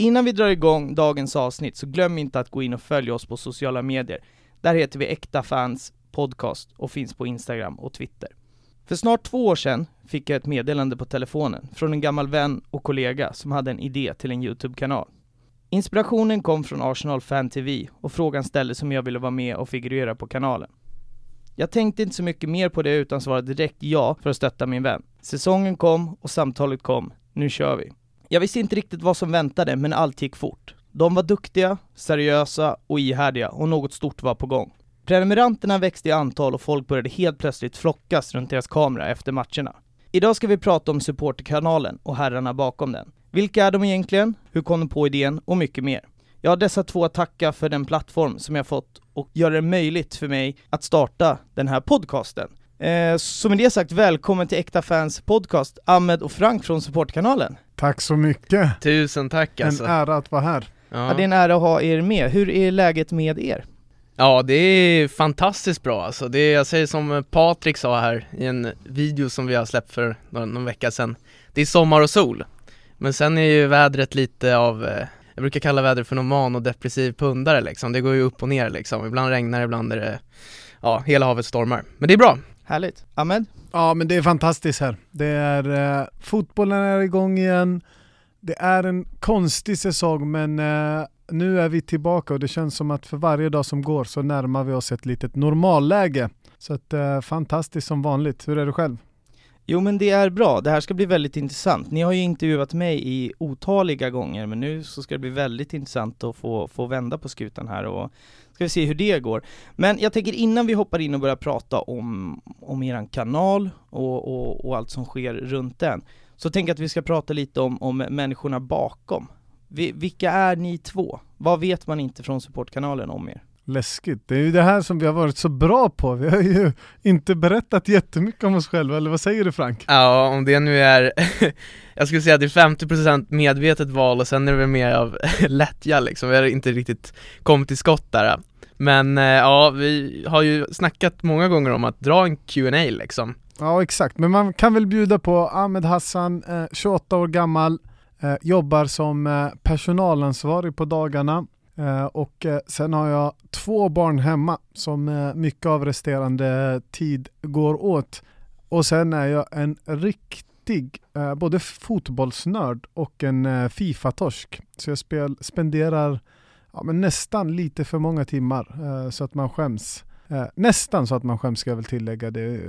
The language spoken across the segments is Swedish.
Innan vi drar igång dagens avsnitt så glöm inte att gå in och följa oss på sociala medier. Där heter vi Äkta Fans Podcast och finns på Instagram och Twitter. För snart två år sedan fick jag ett meddelande på telefonen från en gammal vän och kollega som hade en idé till en YouTube-kanal. Inspirationen kom från Arsenal Fan TV och frågan ställdes om jag ville vara med och figurera på kanalen. Jag tänkte inte så mycket mer på det utan svarade direkt ja för att stötta min vän. Säsongen kom och samtalet kom. Nu kör vi. Jag visste inte riktigt vad som väntade, men allt gick fort. De var duktiga, seriösa och ihärdiga och något stort var på gång. Prenumeranterna växte i antal och folk började helt plötsligt flockas runt deras kamera efter matcherna. Idag ska vi prata om supporterkanalen och herrarna bakom den. Vilka är de egentligen? Hur kom de på idén? Och mycket mer. Jag har dessa två att tacka för den plattform som jag fått och gör det möjligt för mig att starta den här podcasten. Eh, så med det sagt, välkommen till Äkta Fans podcast, Ahmed och Frank från Supportkanalen. Tack så mycket! Tusen tack alltså. En ära att vara här. Ja. ja. det är en ära att ha er med. Hur är läget med er? Ja, det är fantastiskt bra alltså. Det är, jag säger som Patrik sa här i en video som vi har släppt för någon, någon vecka sedan. Det är sommar och sol. Men sen är ju vädret lite av eh, jag brukar kalla vädret för någon och depressiv pundare liksom. Det går ju upp och ner liksom. Ibland regnar det, ibland är det, ja, hela havet stormar. Men det är bra. Härligt. Ahmed? Ja men det är fantastiskt här. Det är, eh, fotbollen är igång igen. Det är en konstig säsong men eh, nu är vi tillbaka och det känns som att för varje dag som går så närmar vi oss ett litet normalläge. Så att, eh, fantastiskt som vanligt. Hur är det själv? Jo men det är bra, det här ska bli väldigt intressant. Ni har ju intervjuat mig i otaliga gånger, men nu så ska det bli väldigt intressant att få, få vända på skutan här och ska vi se hur det går. Men jag tänker innan vi hoppar in och börjar prata om, om eran kanal och, och, och allt som sker runt den, så tänker jag att vi ska prata lite om, om människorna bakom. Vi, vilka är ni två? Vad vet man inte från supportkanalen om er? Läskigt. Det är ju det här som vi har varit så bra på. Vi har ju inte berättat jättemycket om oss själva, eller vad säger du Frank? Ja, om det nu är, jag skulle säga att det är 50% medvetet val och sen är det väl mer av lättja liksom. Vi har inte riktigt kommit till skott där. Men eh, ja, vi har ju snackat många gånger om att dra en Q&A liksom. Ja exakt, men man kan väl bjuda på Ahmed Hassan, 28 år gammal, eh, jobbar som eh, personalansvarig på dagarna Eh, Eh, och eh, sen har jag två barn hemma som eh, mycket av resterande tid går åt. Och sen är jag en riktig både fotbollsnörd och en Fifa-torsk. Så jag spel, spenderar ja, men nästan lite för många timmar så att man skäms. nästan så att man skäms ska jag väl tillägga. Det,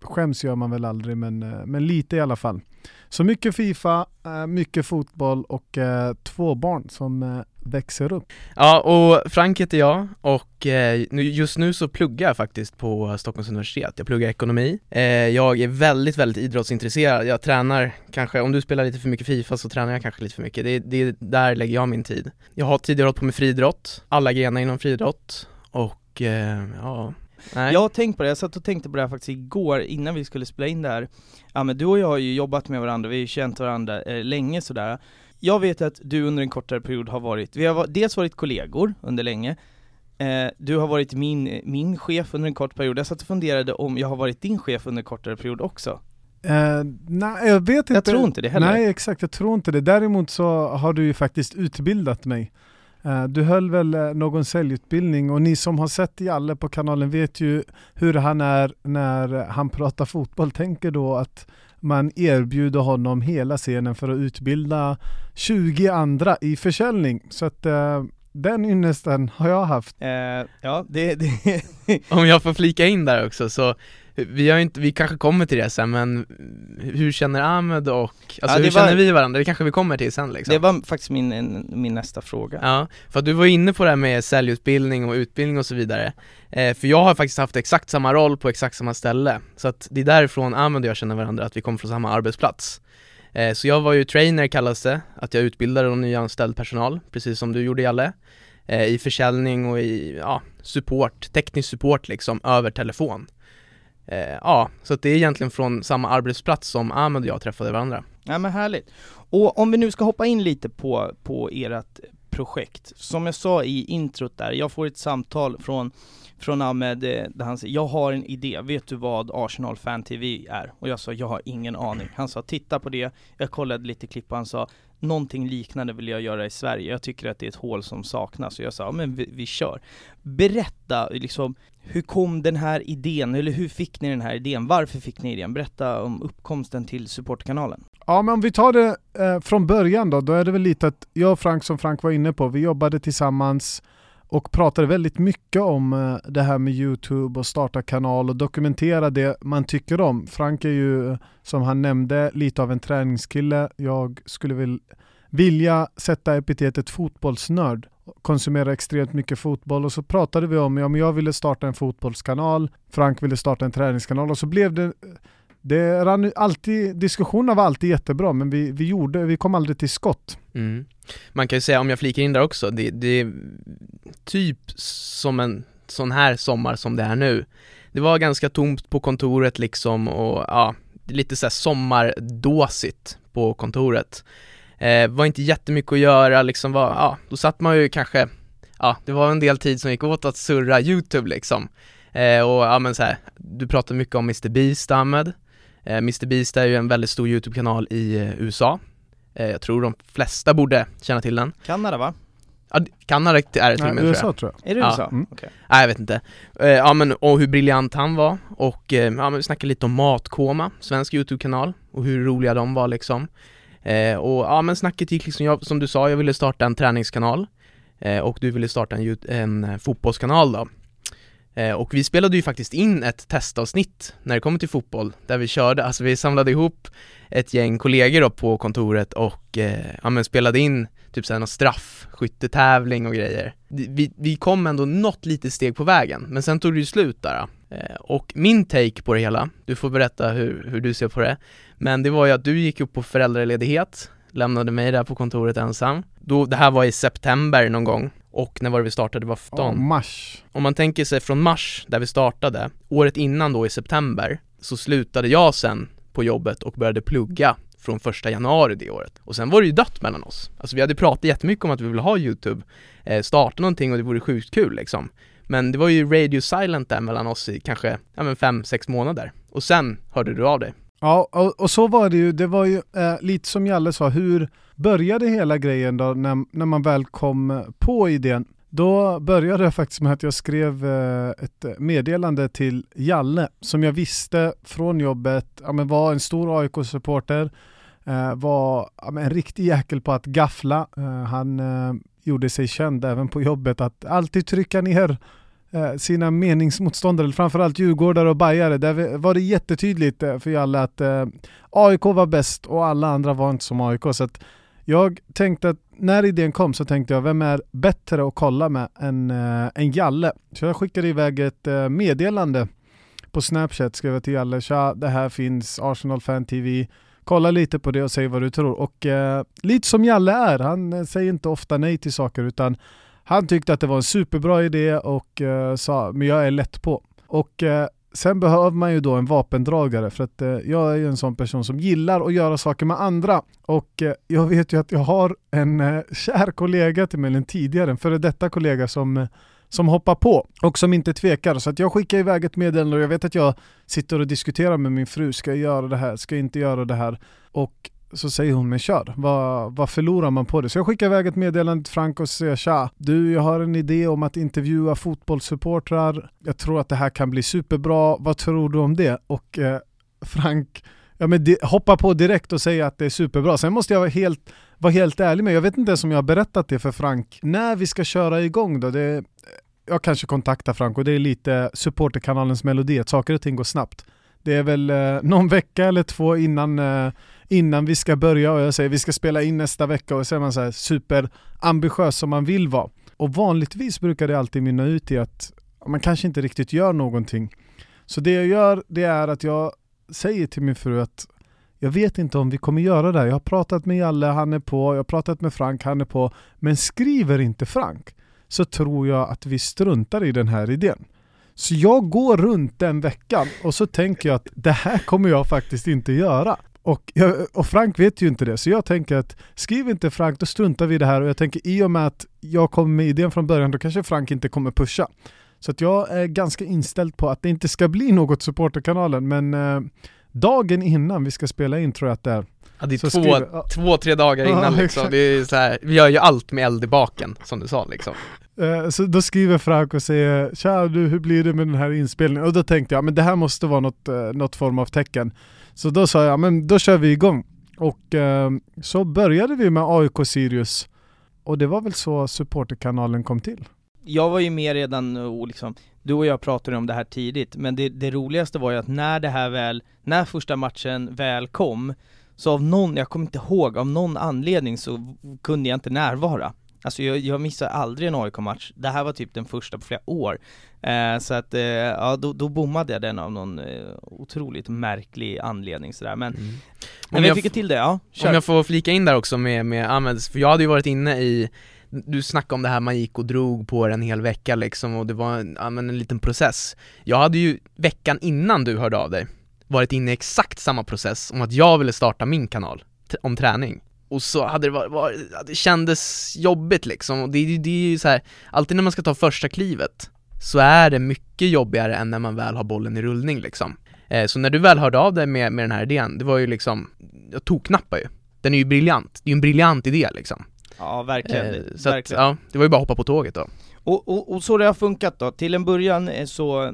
skäms gör man väl aldrig men, men lite i alla fall. Så mycket Fifa, mycket fotboll och två barn som växer upp. Ja, och Frank heter jag och eh, just nu så pluggar jag faktiskt på Stockholms universitet. Jag pluggar ekonomi. Eh, jag är väldigt, väldigt idrottsintresserad. Jag tränar kanske, om du spelar lite för mycket Fifa så tränar jag kanske lite för mycket. Det, det där lägger jag min tid. Jag har tidigare hållit på med friidrott, alla grenar inom friidrott och eh, ja Nej. Jag har tänkt på det, jag satt och tänkte på det här faktiskt igår innan vi skulle spela in det här. Ja men du och jag har ju jobbat med varandra, vi har ju känt varandra eh, länge sådär jag vet att du under en kortare period har varit, vi har dels varit kollegor under länge, eh, du har varit min, min chef under en kort period, jag satt och funderade om jag har varit din chef under en kortare period också. Uh, nej, jag vet inte. Jag tror inte det heller. Nej, exakt, jag tror inte det. Däremot så har du ju faktiskt utbildat mig. Uh, du höll väl uh, någon säljutbildning och ni som har sett Jalle på kanalen vet ju hur han är när han pratar fotboll. Tänker då att man erbjuder honom hela scenen för att utbilda 20 andra i försäljning. Så att uh, den ynnesten har jag haft. Uh, ja, det, det Om jag får flika in där också så vi har inte, vi kanske kommer till det sen men hur känner Ahmed och, alltså ja, hur var, känner vi varandra? Det kanske vi kommer till sen liksom. Det var faktiskt min, min nästa fråga. Ja, för att du var inne på det här med säljutbildning och utbildning och så vidare. Eh, För jag har faktiskt haft exakt samma roll på exakt samma ställe. Så att det är därifrån Ahmed och jag känner varandra, att vi kommer från samma arbetsplats. Eh, Så jag var ju trainer kallas det, att jag utbildade nyanställd personal, precis som du gjorde Jalle. Eh, I försäljning och i, ja, support, teknisk support liksom, över telefon eh, ja, så att det är egentligen från samma arbetsplats som Ahmed och jag träffade varandra. Ja men härligt. Och om vi nu ska hoppa in lite på, på ert projekt. Som jag sa i introt där, jag får ett samtal från från Ahmed eh, där han säger, jag har en idé, vet du vad Arsenal Fan TV är? Och jag sa, jag har ingen aning. Han sa, titta på det, jag kollade lite klipp och han sa, någonting liknande vill jag göra i Sverige. Jag tycker att det är ett hål som saknas och jag sa, ja, men vi, vi kör. Berätta, liksom, hur kom den här idén, eller hur fick ni den här idén? Varför fick ni idén? Berätta om uppkomsten till supportkanalen. Ja men om vi tar det eh, från början då, då är det väl lite att jag och Frank som Frank var inne på, vi jobbade tillsammans och pratade väldigt mycket om eh, det här med Youtube och starta kanal och dokumentera det man tycker om. Frank är ju, som han nämnde, lite av en träningskille. Jag skulle väl vilja sätta epitetet fotbollsnörd. Konsumera extremt mycket fotboll och så pratade vi om, ja men jag ville starta en fotbollskanal, Frank ville starta en träningskanal och så blev det det rann alltid, diskussionerna var alltid jättebra men vi, vi, gjorde, vi kom aldrig till skott. Mm. Man kan ju säga, om jag flikar in där också, det, det är typ som en sån här sommar som det är nu. Det var ganska tomt på kontoret liksom och ja, lite såhär sommardåsigt på kontoret. Eh, var inte jättemycket att göra liksom, var, ja, då satt man ju kanske, ja, det var en del tid som gick åt att surra YouTube liksom. Eh, och ja men så här, du pratade mycket om Mr Beast Ahmed. Eh, Mr Beast är ju en väldigt stor YouTube-kanal i eh, USA. Eh, jag tror de flesta borde känna till den. Kanada va? Ja, Kanada är det till och med USA tror jag. Är det Ja. USA? Mm. Okej. Nej jag vet inte. Eh, ja men och hur briljant han var och eh, ja men vi snackade lite om Matkoma, svensk YouTube-kanal och hur roliga de var liksom. Eh, och ja men snacket gick liksom, jag, som du sa, jag ville starta en träningskanal eh, och du ville starta en, en fotbollskanal då. Eh, och vi spelade ju faktiskt in ett testavsnitt när det kommer till fotboll där vi körde, alltså vi samlade ihop ett gäng kollegor då på kontoret och eh, ja men spelade in typ såhär någon straff, skyttetävling och grejer. Vi, vi kom ändå något litet steg på vägen, men sen tog det ju slut där. Eh, och min take på det hela, du får berätta hur, hur du ser på det, men det var ju att du gick upp på föräldraledighet, lämnade mig där på kontoret ensam. Då, det här var i september någon gång, och när var det vi startade? Det var Ja, 15 mars. om man tänker sig från mars, där vi startade, året innan då i september, så slutade jag sen på jobbet och började plugga från första januari det året. Och sen var det ju dött mellan oss. Alltså vi hade pratat jättemycket om att vi ville ha YouTube, eh, starta någonting och det vore sjukt kul liksom. Men det var ju radio silent där mellan oss i kanske, ja men fem, sex månader. Och sen hörde du av dig. Ja, och, och så var det ju. Det var ju eh, lite som Jalle sa, hur började hela grejen då när, när man väl kom på idén? Då började det faktiskt med att jag skrev eh, ett meddelande till Jalle som jag visste från jobbet ja, men var en stor AIK-supporter, eh, var ja, men en riktig jäkel på att gaffla. Eh, han eh, gjorde sig känd även på jobbet att alltid trycka ner eh, sina meningsmotståndare, framförallt djurgårdare och bajare. Där var det jättetydligt eh, för Jalle att AIK var bäst och alla andra var inte som AIK. Så att jag tänkte att när idén kom så tänkte jag, vem är bättre att kolla med än, eh, en Jalle? Så jag skickade iväg ett eh, meddelande på Snapchat, skrev jag till Jalle, tja det här finns, Arsenal Fan TV, kolla lite på det och säg vad du tror. Och eh, lite som Jalle är, han eh, säger inte ofta nej till saker utan han tyckte att det var en superbra idé och eh, sa, men jag är lätt på. Och eh, sen behöver man ju då en vapendragare för att eh, jag är ju en sån person som gillar att göra saker med andra. Och eh, jag vet ju att jag har en eh, kär kollega till mig, en tidigare, en före detta kollega som eh, som hoppar på och som inte tvekar. Så att jag skickar iväg ett meddelande och jag vet att jag sitter och diskuterar med min fru, ska jag göra det här, ska jag inte göra det här? Och så säger hon, men kör, vad, vad förlorar man på det? Så jag skickar iväg ett meddelande till Frank och säger tja, du jag har en idé om att intervjua fotbollssupportrar, jag tror att det här kan bli superbra, vad tror du om det? Och eh, Frank ja, men de, hoppar på direkt och säger att det är superbra. Sen måste jag vara helt, vara helt ärlig med, jag vet inte ens om jag har berättat det för Frank, när vi ska köra igång då, det, jag kanske kontaktar Frank och det är lite supporterkanalens melodi, att saker och ting går snabbt. Det är väl eh, någon vecka eller två innan, eh, innan vi ska börja och jag säger vi ska spela in nästa vecka och så är man så här superambitiös som man vill vara. Och vanligtvis brukar det alltid mynna ut i att man kanske inte riktigt gör någonting. Så det jag gör det är att jag säger till min fru att jag vet inte om vi kommer göra det här. Jag har pratat med Jalle, han är på. Jag har pratat med Frank, han är på. Men skriver inte Frank så tror jag att vi struntar i den här idén. Så jag går runt den veckan och så tänker jag att det här kommer jag faktiskt inte göra. Och, jag, och Frank vet ju inte det, så jag tänker att skriv inte Frank, då struntar vi i det här. Och jag tänker i och med att jag kommer med idén från början, då kanske Frank inte kommer pusha. Så att jag är ganska inställd på att det inte ska bli något supporterkanalen, men eh, dagen innan vi ska spela in tror jag att det är, Ja, det är Så två, skriver- ja. två, tre dagar Ja, innan liksom, exakt. det är så här, vi gör ju allt med eld i baken, som du sa liksom Eh, Så då skriver Frank och säger Tja du, hur blir det med den här inspelningen? Och då tänkte jag, men det här måste vara något, eh, något form av tecken. Så då sa jag, men då kör vi igång. Och eh, så började vi med AIK Sirius. Och det var väl så supporterkanalen kom till. Jag var ju med redan och liksom, du och jag pratade om det här tidigt, men det, det roligaste var ju att när det här väl, när första matchen väl kom, så av någon, jag kommer inte ihåg, av någon anledning så kunde jag inte närvara. Alltså jag, jag missar aldrig en AIK-match, det här var typ den första på flera år. Eh, så att, eh, ja då, då bommade jag den av någon eh, otroligt märklig anledning sådär, men, Mm. men vi jag fick till det, ja, kör. Om jag får flika in där också med, med Ahmed, för jag hade ju varit inne i du snackade om det här man gick och drog på det en hel vecka liksom och det var en, ja, men en liten process Jag hade ju veckan innan du hörde av dig varit inne i exakt samma process om att jag ville starta min kanal om träning och så hade det varit, ja, det kändes jobbigt liksom och det, det är ju så här, alltid när man ska ta första klivet så är det mycket jobbigare än när man väl har bollen i rullning liksom. Eh, Så när du väl hörde av dig med, med den här idén, det var ju liksom, jag toknappar ju. Den är ju briljant, det är ju en briljant idé liksom. Ja verkligen, eh, Så att, verkligen. ja, det var ju bara att hoppa på tåget då och, och, och så det har funkat då, till en början eh, så,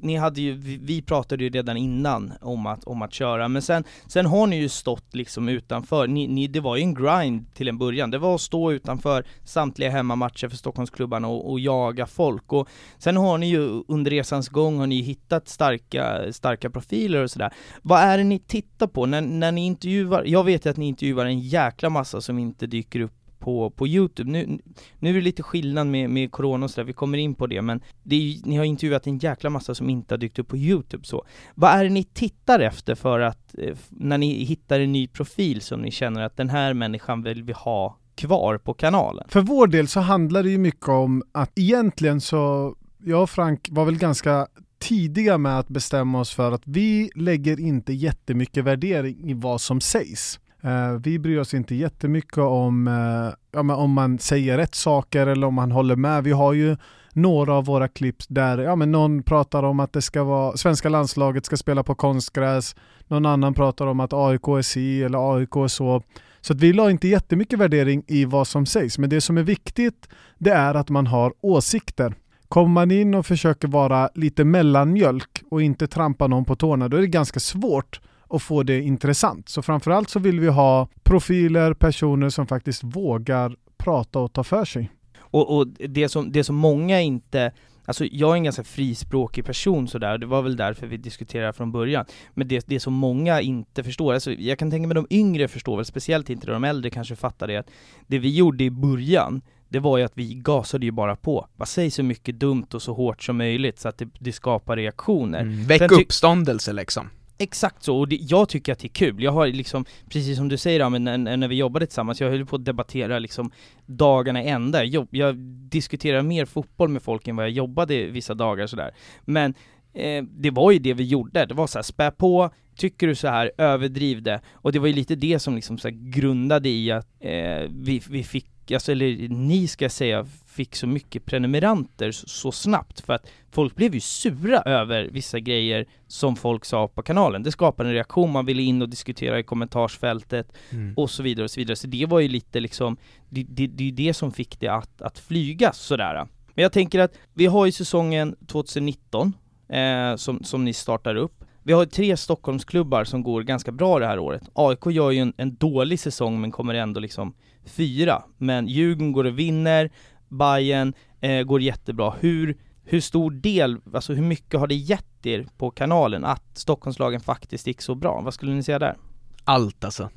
ni hade ju, vi, vi pratade ju redan innan om att, om att köra, men sen, sen har ni ju stått liksom utanför, ni, ni, det var ju en grind till en början, det var att stå utanför samtliga hemmamatcher för Stockholmsklubbarna och, och jaga folk, och sen har ni ju under resans gång har ni hittat starka, starka profiler och sådär. Vad är det ni tittar på? När, när ni intervjuar, jag vet ju att ni intervjuar en jäkla massa som inte dyker upp på, på youtube, nu, nu är det lite skillnad med, med corona och sådär, vi kommer in på det, men det är, ni har intervjuat en jäkla massa som inte har dykt upp på youtube så. Vad är det ni tittar efter för att, eh, när ni hittar en ny profil som ni känner att den här människan vill vi ha kvar på kanalen? För vår del så handlar det ju mycket om att egentligen så, jag och Frank var väl ganska tidiga med att bestämma oss för att vi lägger inte jättemycket värdering i vad som sägs. Eh, vi bryr oss inte jättemycket om, eh, ja, men om man säger rätt saker eller om man håller med. Vi har ju några av våra klipp där ja, men någon pratar om att det ska vara, svenska landslaget ska spela på konstgräs, någon annan pratar om att AIK är si eller AIK är så. Så att vi la inte jättemycket värdering i vad som sägs, men det som är viktigt det är att man har åsikter. Kommer man in och försöker vara lite mellanmjölk och inte trampa någon på tårna, då är det ganska svårt att få det intressant. Så framförallt så vill vi ha profiler, personer som faktiskt vågar prata och ta för sig. Och, och det, som, det som många inte, alltså jag är en ganska frispråkig person sådär, det var väl därför vi diskuterade från början. Men det, det som många inte förstår, alltså jag kan tänka mig de yngre förstår väl, speciellt inte de äldre kanske fattar det, att det vi gjorde i början, det var ju att vi gasade ju bara på. Bara säg så mycket dumt och så hårt som möjligt så att det, det skapar reaktioner. mm. Väck uppståndelse liksom Exakt så, och det, jag tycker att det är kul. Jag har liksom, precis som du säger Amin, när, när vi jobbade tillsammans, jag höll på att debattera liksom dagarna i ända. Jag, jag diskuterar mer fotboll med folk än vad jag jobbade vissa dagar sådär. Men eh, det var ju det vi gjorde, det var så här, spä på, tycker du så här, överdriv det. Och det var ju lite det som liksom så här grundade i att eh, vi, vi fick, alltså, eller ni ska jag säga, fick så mycket prenumeranter så, så snabbt för att folk blev ju sura över vissa grejer som folk sa på kanalen. Det skapade en reaktion, man ville in och diskutera i kommentarsfältet mm. och så vidare och så vidare. Så det var ju lite liksom, det, det, det är ju det som fick det att, att flyga sådär. Men jag tänker att vi har ju säsongen 2019 eh, som, som ni startar upp. Vi har tre Stockholmsklubbar som går ganska bra det här året. AIK gör ju en, en dålig säsong men kommer ändå liksom fyra. Men Djurgården går och vinner, Bayern eh, går jättebra. Hur, hur stor del, alltså hur mycket har det gett er på kanalen att Stockholmslagen faktiskt gick så bra? Vad skulle ni säga där? Allt alltså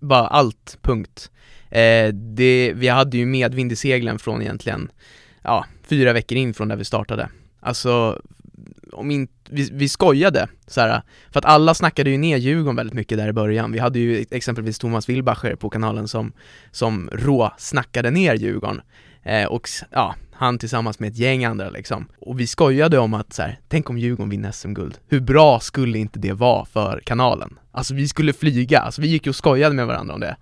Bara allt, punkt eh, det, Vi hade ju medvind i seglen från egentligen Ja, fyra veckor in från där vi startade Alltså om in, vi, vi skojade så här, för att alla snackade ju ner Djurgården väldigt mycket där i början Vi hade ju exempelvis Thomas Wilbacher på kanalen som, som rå snackade ner Djurgården eh, Och ja, han tillsammans med ett gäng andra liksom. Och vi skojade om att så här, tänk om Djurgården vinner SM-guld Hur bra skulle inte det vara för kanalen? Alltså vi skulle flyga, alltså vi gick ju och skojade med varandra om det.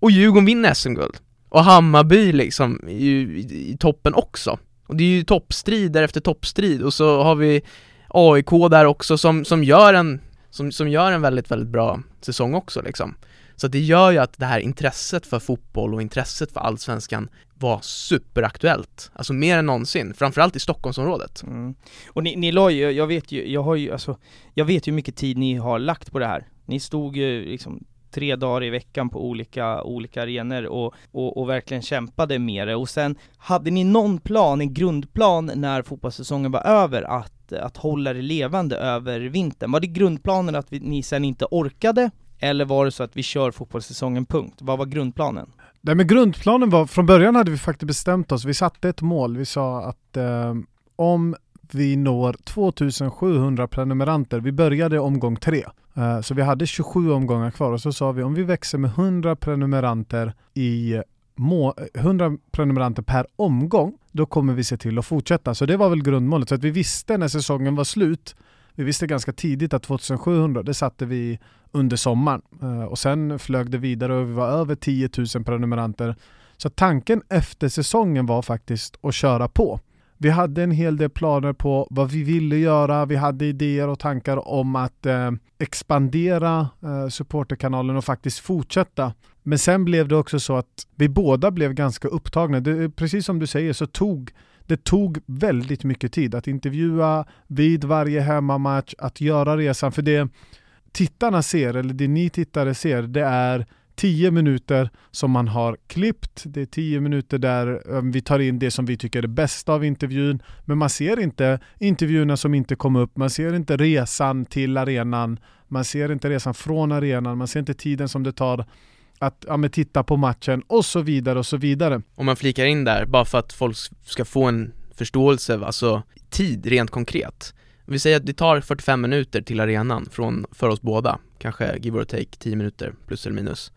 Och Djurgården vinner SM-guld Och Hammarby liksom är ju i, i toppen också. Och det är ju toppstrid efter toppstrid. Och så har vi AIK där också som, som gör en som, som gör en väldigt, väldigt bra säsong också liksom. Så det gör ju att det här intresset för fotboll och intresset för allsvenskan var superaktuellt, alltså mer än någonsin, framförallt i Stockholmsområdet. Mm. Och ni, ni la ju, jag vet ju, jag har ju, alltså, jag vet ju hur mycket tid ni har lagt på det här. Ni stod ju liksom tre dagar i veckan på olika, olika arenor och, och, och, verkligen kämpade med det. Och sen, hade ni någon plan, en grundplan när fotbollssäsongen var över att, att hålla det levande över vintern? Var det grundplanen att vi, ni sen inte orkade? Eller var det så att vi kör fotbollssäsongen punkt? Vad var grundplanen? Nej men grundplanen var, från början hade vi faktiskt bestämt oss, vi satte ett mål, vi sa att eh, om vi når 2700 prenumeranter, vi började omgång tre, eh, så vi hade 27 omgångar kvar och så sa vi om vi växer med 100 prenumeranter i 100 prenumeranter per omgång, då kommer vi se till att fortsätta. Så det var väl grundmålet. Så att vi visste när säsongen var slut, vi visste ganska tidigt att 2700, det satte vi under sommaren. Eh, och sen flög det vidare och vi var över 10 000 prenumeranter. Så tanken efter säsongen var faktiskt att köra på. Vi hade en hel del planer på vad vi ville göra, vi hade idéer och tankar om att eh, expandera eh, supporterkanalen och faktiskt fortsätta. Men sen blev det också så att vi båda blev ganska upptagna. Det, precis som du säger så tog det tog väldigt mycket tid att intervjua vid varje hemmamatch, att göra resan. För det tittarna ser, eller det ni tittare ser, det är 10 minuter som man har klippt. Det är 10 minuter där eh, vi tar in det som vi tycker är det bästa av intervjun. Men man ser inte intervjuerna som inte kom upp. Man ser inte resan till arenan. Man ser inte resan från arenan. Man ser inte tiden som det tar att ja, titta på matchen och så vidare och så vidare. Om man flikar in där, bara för att folk ska få en förståelse, alltså tid rent konkret. Vi säger att det tar 45 minuter till arenan från, för oss båda, kanske give or take 10 minuter plus eller minus.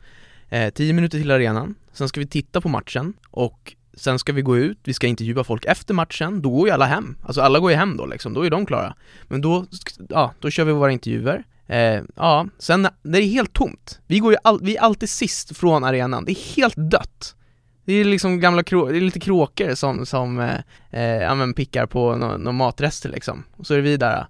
Eh, 10 minuter till arenan, sen ska vi titta på matchen och sen ska vi gå ut, vi ska intervjua folk efter matchen, då går ju alla hem. Alltså alla går ju hem då liksom, då är de klara. Men då, ja, då kör vi våra intervjuer. Eh, ja, sen det är helt tomt. Vi går ju all, vi är alltid sist från arenan, det är helt dött. Det är liksom gamla krå det är lite kråkor som, som eh, eh, pickar på några no matrester liksom. Och så är det vi där.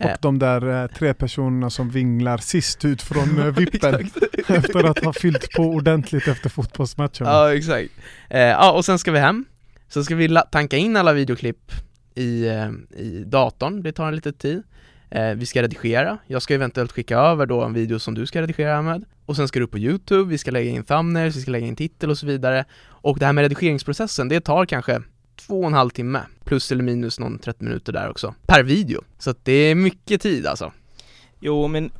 Eh. Och de där eh, tre personerna som vinglar sist ut från eh, vippen efter att ha fyllt på ordentligt efter fotbollsmatchen. Ja exakt. Eh, ja och sen ska vi hem. Sen ska vi tanka in alla videoklipp i, eh, i datorn, det tar en liten tid. Vi ska redigera, jag ska eventuellt skicka över då en video som du ska redigera med och sen ska du upp på Youtube, vi ska lägga in thumbnails, vi ska lägga in titel och så vidare och det här med redigeringsprocessen, det tar kanske två och en halv timme plus eller minus någon 30 minuter där också per video, så att det är mycket tid alltså Jo men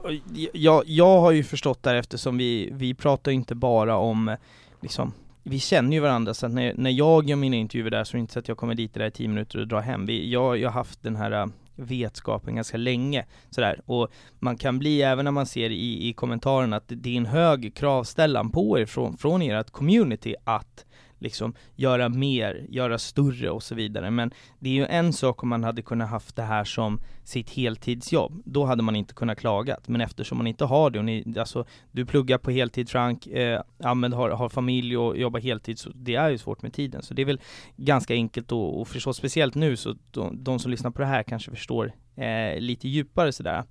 jag, jag har ju förstått där eftersom vi, vi pratar inte bara om liksom vi känner ju varandra så att när, när jag gör mina intervjuer där så är det inte så att jag kommer dit där i tio minuter och drar hem. Vi, jag, jag har haft den här äh, vetskapen ganska länge. Sådär. Och man kan bli, även när man ser i, i kommentarerna, att det är en hög kravställan på er från, från ert community att liksom göra mer, göra större och så vidare. Men det är ju en sak om man hade kunnat haft det här som sitt heltidsjobb. Då hade man inte kunnat klagat. Men eftersom man inte har det och ni, alltså du pluggar på heltid Frank, eh, Ahmed har, har familj och jobbar heltid, så det är ju svårt med tiden. Så det är väl ganska enkelt att, att förstå, speciellt nu så de, de som lyssnar på det här kanske förstår eh, lite djupare sådär.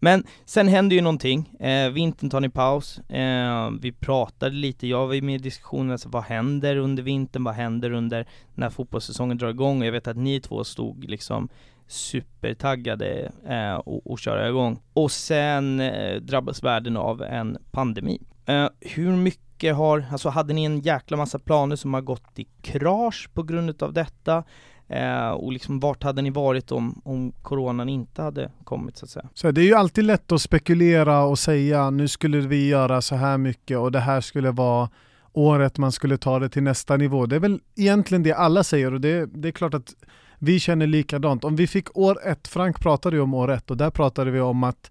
Men sen händer ju någonting, eh, vintern tar ni paus, eh, vi pratade lite, jag var ju med i diskussionen, alltså, vad händer under vintern, vad händer under när fotbollssäsongen drar igång? Och jag vet att ni två stod liksom supertaggade eh, och, och köra igång. Och sen eh, drabbas världen av en pandemi. Eh, hur mycket har, alltså hade ni en jäkla massa planer som har gått i krasch på grund av detta? Eh, och liksom vart hade ni varit om, om coronan inte hade kommit så att säga? Så det är ju alltid lätt att spekulera och säga nu skulle vi göra så här mycket och det här skulle vara året man skulle ta det till nästa nivå. Det är väl egentligen det alla säger och det, det är klart att vi känner likadant. Om vi fick år ett, Frank pratade ju om år ett och där pratade vi om att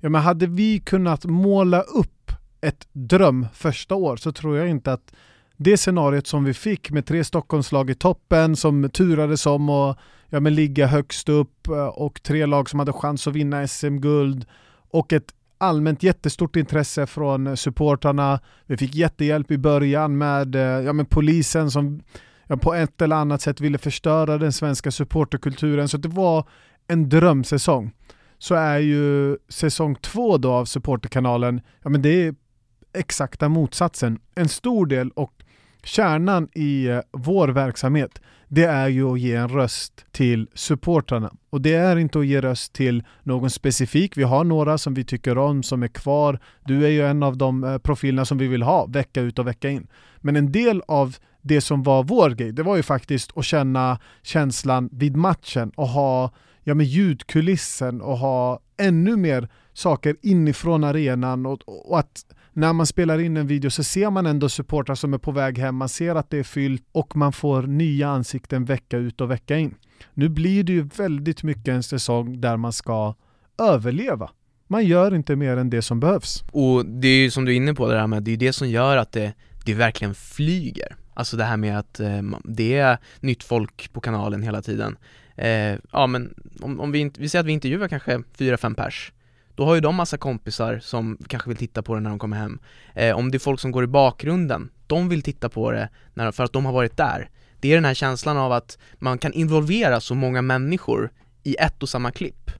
ja, men hade vi kunnat måla upp ett dröm första år så tror jag inte att det scenariot som vi fick med tre Stockholmslag i toppen som turades om att ja, men ligga högst upp eh, och tre lag som hade chans att vinna SM-guld och ett allmänt jättestort intresse från supportrarna. Vi fick jättehjälp i början med, eh, ja, med polisen som ja, på ett eller annat sätt ville förstöra den svenska supporterkulturen. Så det var en drömsäsong. Så är ju säsong två då av supporterkanalen, ja men det är exakta motsatsen. En stor del och kärnan i eh, vår verksamhet det är ju att ge en röst till supportrarna. Och det är inte att ge röst till någon specifik. Vi har några som vi tycker om som är kvar. Du är ju en av de eh, profilerna som vi vill ha vecka ut och vecka in. Men en del av det som var vår grej, det var ju faktiskt att känna känslan vid matchen och ha ja, med ljudkulissen och ha ännu mer saker inifrån arenan och, och att när man spelar in en video så ser man ändå supportrar som är på väg hem, man ser att det är fyllt och man får nya ansikten vecka ut och vecka in. Nu blir det ju väldigt mycket en säsong där man ska överleva. Man gör inte mer än det som behövs. Och det är ju som du är inne på det här med, det är det som gör att det, det verkligen flyger. Alltså det här med att eh, det är nytt folk på kanalen hela tiden. Eh, ja men om, om vi, vi säger att vi intervjuar kanske fyra fem pers då har ju de massa kompisar som kanske vill titta på det när de kommer hem. Eh, om det är folk som går i bakgrunden, de vill titta på det när, för att de har varit där. Det är den här känslan av att man kan involvera så många människor i ett och samma klipp.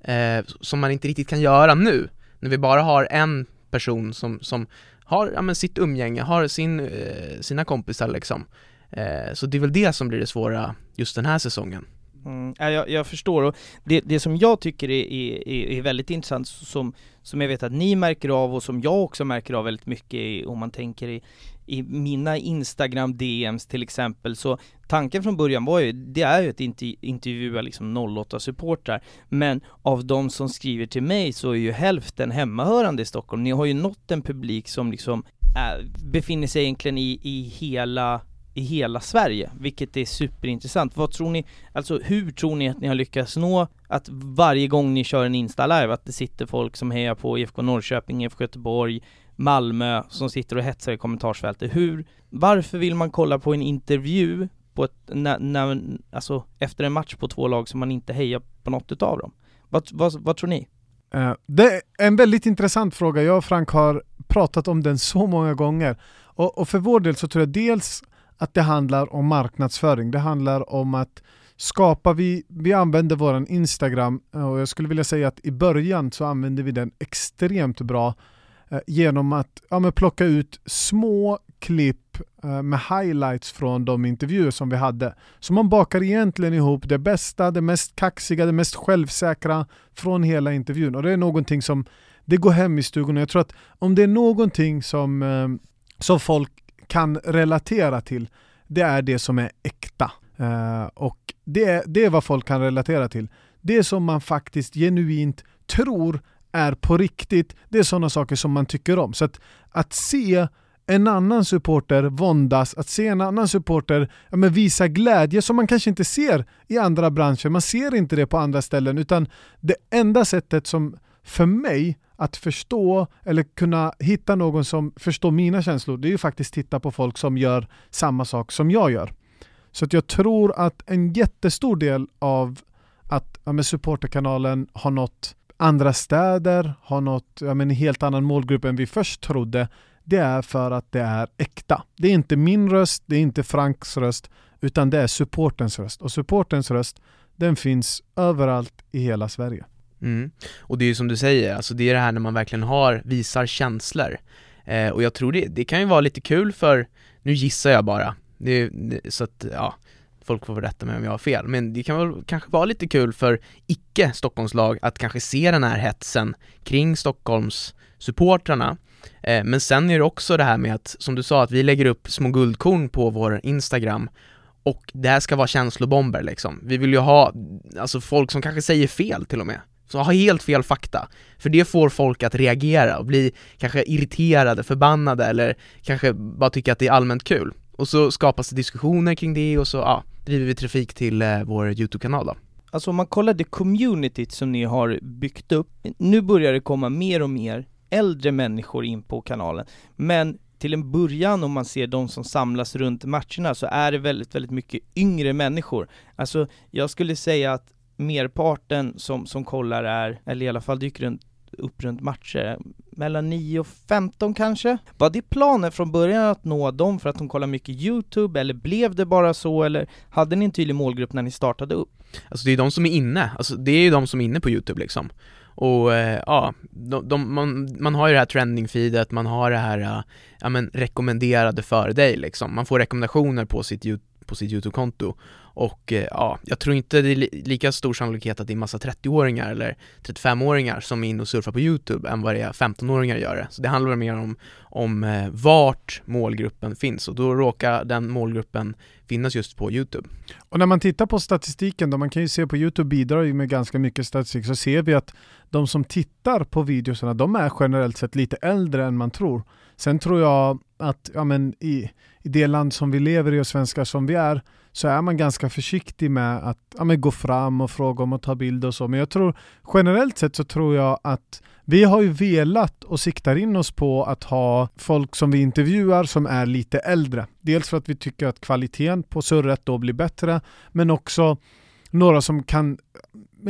Eh, som man inte riktigt kan göra nu, när vi bara har en person som, som har ja, men sitt umgänge, har sin, eh, sina kompisar liksom. Eh, så det är väl det som blir det svåra just den här säsongen. Mm, jag, jag förstår, och det, det som jag tycker är, är, är väldigt intressant, som, som jag vet att ni märker av och som jag också märker av väldigt mycket om man tänker i, i mina Instagram DMs till exempel, så tanken från början var ju, det är ju att intervju, intervjua liksom 08 supportrar men av de som skriver till mig så är ju hälften hemmahörande i Stockholm. Ni har ju nått en publik som liksom äh, befinner sig egentligen i, i hela i hela Sverige, vilket är superintressant. Vad tror ni, alltså hur tror ni att ni har lyckats nå att varje gång ni kör en Insta-live, att det sitter folk som hejar på IFK Norrköping, IFK Göteborg, Malmö, som sitter och hetsar i kommentarsfältet. Hur, varför vill man kolla på en intervju på ett, när, när, alltså efter en match på två lag som man inte hejar på något utav dem? Vad, vad, vad tror ni? Uh, det är en väldigt intressant fråga. Jag och Frank har pratat om den så många gånger. Och, och för vår del så tror jag dels att det handlar om marknadsföring. Det handlar om att skapa, vi, vi använder våran Instagram eh, och jag skulle vilja säga att i början så använde vi den extremt bra eh, genom att ja, plocka ut små klipp eh, med highlights från de intervjuer som vi hade. Så man bakar egentligen ihop det bästa, det mest kaxiga, det mest självsäkra från hela intervjun och det är någonting som det går hem i stugorna. Jag tror att om det är någonting som, eh, som folk kan relatera till, det är det som är äkta. Uh, och det, det är vad folk kan relatera till. Det som man faktiskt genuint tror är på riktigt, det är sådana saker som man tycker om. Så att, att se en annan supporter våndas, att se en annan supporter ja, men visa glädje som man kanske inte ser i andra branscher, man ser inte det på andra ställen utan det enda sättet som för mig att förstå eller kunna hitta någon som förstår mina känslor, det är ju faktiskt titta på folk som gör samma sak som jag gör. Så att jag tror att en jättestor del av att ja, supporterkanalen har nått andra städer, har nått ja, en helt annan målgrupp än vi först trodde, det är för att det är äkta. Det är inte min röst, det är inte Franks röst, utan det är supportens röst. Och supportens röst, den finns överallt i hela Sverige. Mm. Och det är ju som du säger, alltså det är det här när man verkligen har, visar känslor. Eh, och jag tror det, det kan ju vara lite kul för, nu gissar jag bara, det, det, så att ja, folk får rätta mig om jag har fel, men det kan väl kanske vara lite kul för icke Stockholmslag att kanske se den här hetsen kring Stockholms supportrarna eh, men sen är det också det här med att, som du sa, att vi lägger upp små guldkorn på vår Instagram och det här ska vara känslobomber liksom. Vi vill ju ha, alltså folk som kanske säger fel till och med. Så ha helt fel fakta. För det får folk att reagera och bli kanske irriterade, förbannade eller kanske bara tycka att det är allmänt kul. Och så skapas det diskussioner kring det och så ja, driver vi trafik till eh, vår YouTube-kanal då. Alltså om man kollar det communityt som ni har byggt upp, nu börjar det komma mer och mer äldre människor in på kanalen, men till en början om man ser de som samlas runt matcherna så är det väldigt, väldigt mycket yngre människor. Alltså jag skulle säga att merparten som, som kollar är, eller i alla fall dyker runt, upp runt matcher, mellan 9 och 15 kanske? Var det planen från början att nå dem för att de kollar mycket YouTube, eller blev det bara så, eller hade ni en tydlig målgrupp när ni startade upp? Alltså det är de som är inne, alltså det är ju de som är inne på YouTube liksom Och eh, ja, de, de, man, man har ju det här trending-feedet, man har det här, eh, ja men rekommenderade för dig liksom. Man får rekommendationer på sitt, på sitt YouTube-konto och eh, ja, jag tror inte det är li lika stor sannolikhet att det är massa 30-åringar eller 35-åringar som är inne och surfar på YouTube än vad det är 15-åringar gör det. Så det handlar mer om, om eh, vart målgruppen finns och då råkar den målgruppen finnas just på YouTube. Och när man tittar på statistiken då, man kan ju se på YouTube bidrar ju med ganska mycket statistik, så ser vi att de som tittar på videorna, de är generellt sett lite äldre än man tror. Sen tror jag att ja, men i, i det land som vi lever i och svenskar som vi är, så är man ganska försiktig med att ja, gå fram och fråga om att ta bilder och så. Men jag tror generellt sett så tror jag att vi har ju velat och siktar in oss på att ha folk som vi intervjuar som är lite äldre. Dels för att vi tycker att kvaliteten på surret då blir bättre, men också några som kan,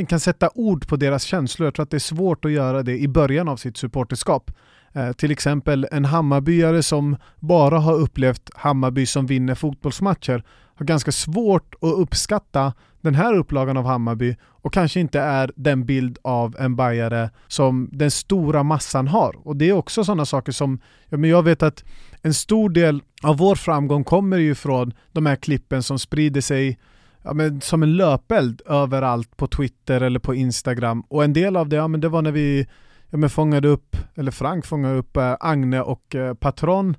kan sätta ord på deras känslor. Jag tror att det är svårt att göra det i början av sitt supporterskap. Eh, till exempel en Hammarbyare som bara har upplevt Hammarby som vinner fotbollsmatcher har ganska svårt att uppskatta den här upplagan av Hammarby och kanske inte är den bild av en bajare som den stora massan har. Och det är också sådana saker som, ja, men jag vet att en stor del av vår framgång kommer ju från de här klippen som sprider sig ja, men som en löpeld överallt på Twitter eller på Instagram. Och en del av det, ja, men det var när vi ja, men fångade upp, eller Frank fångade upp eh, Agne och eh, Patron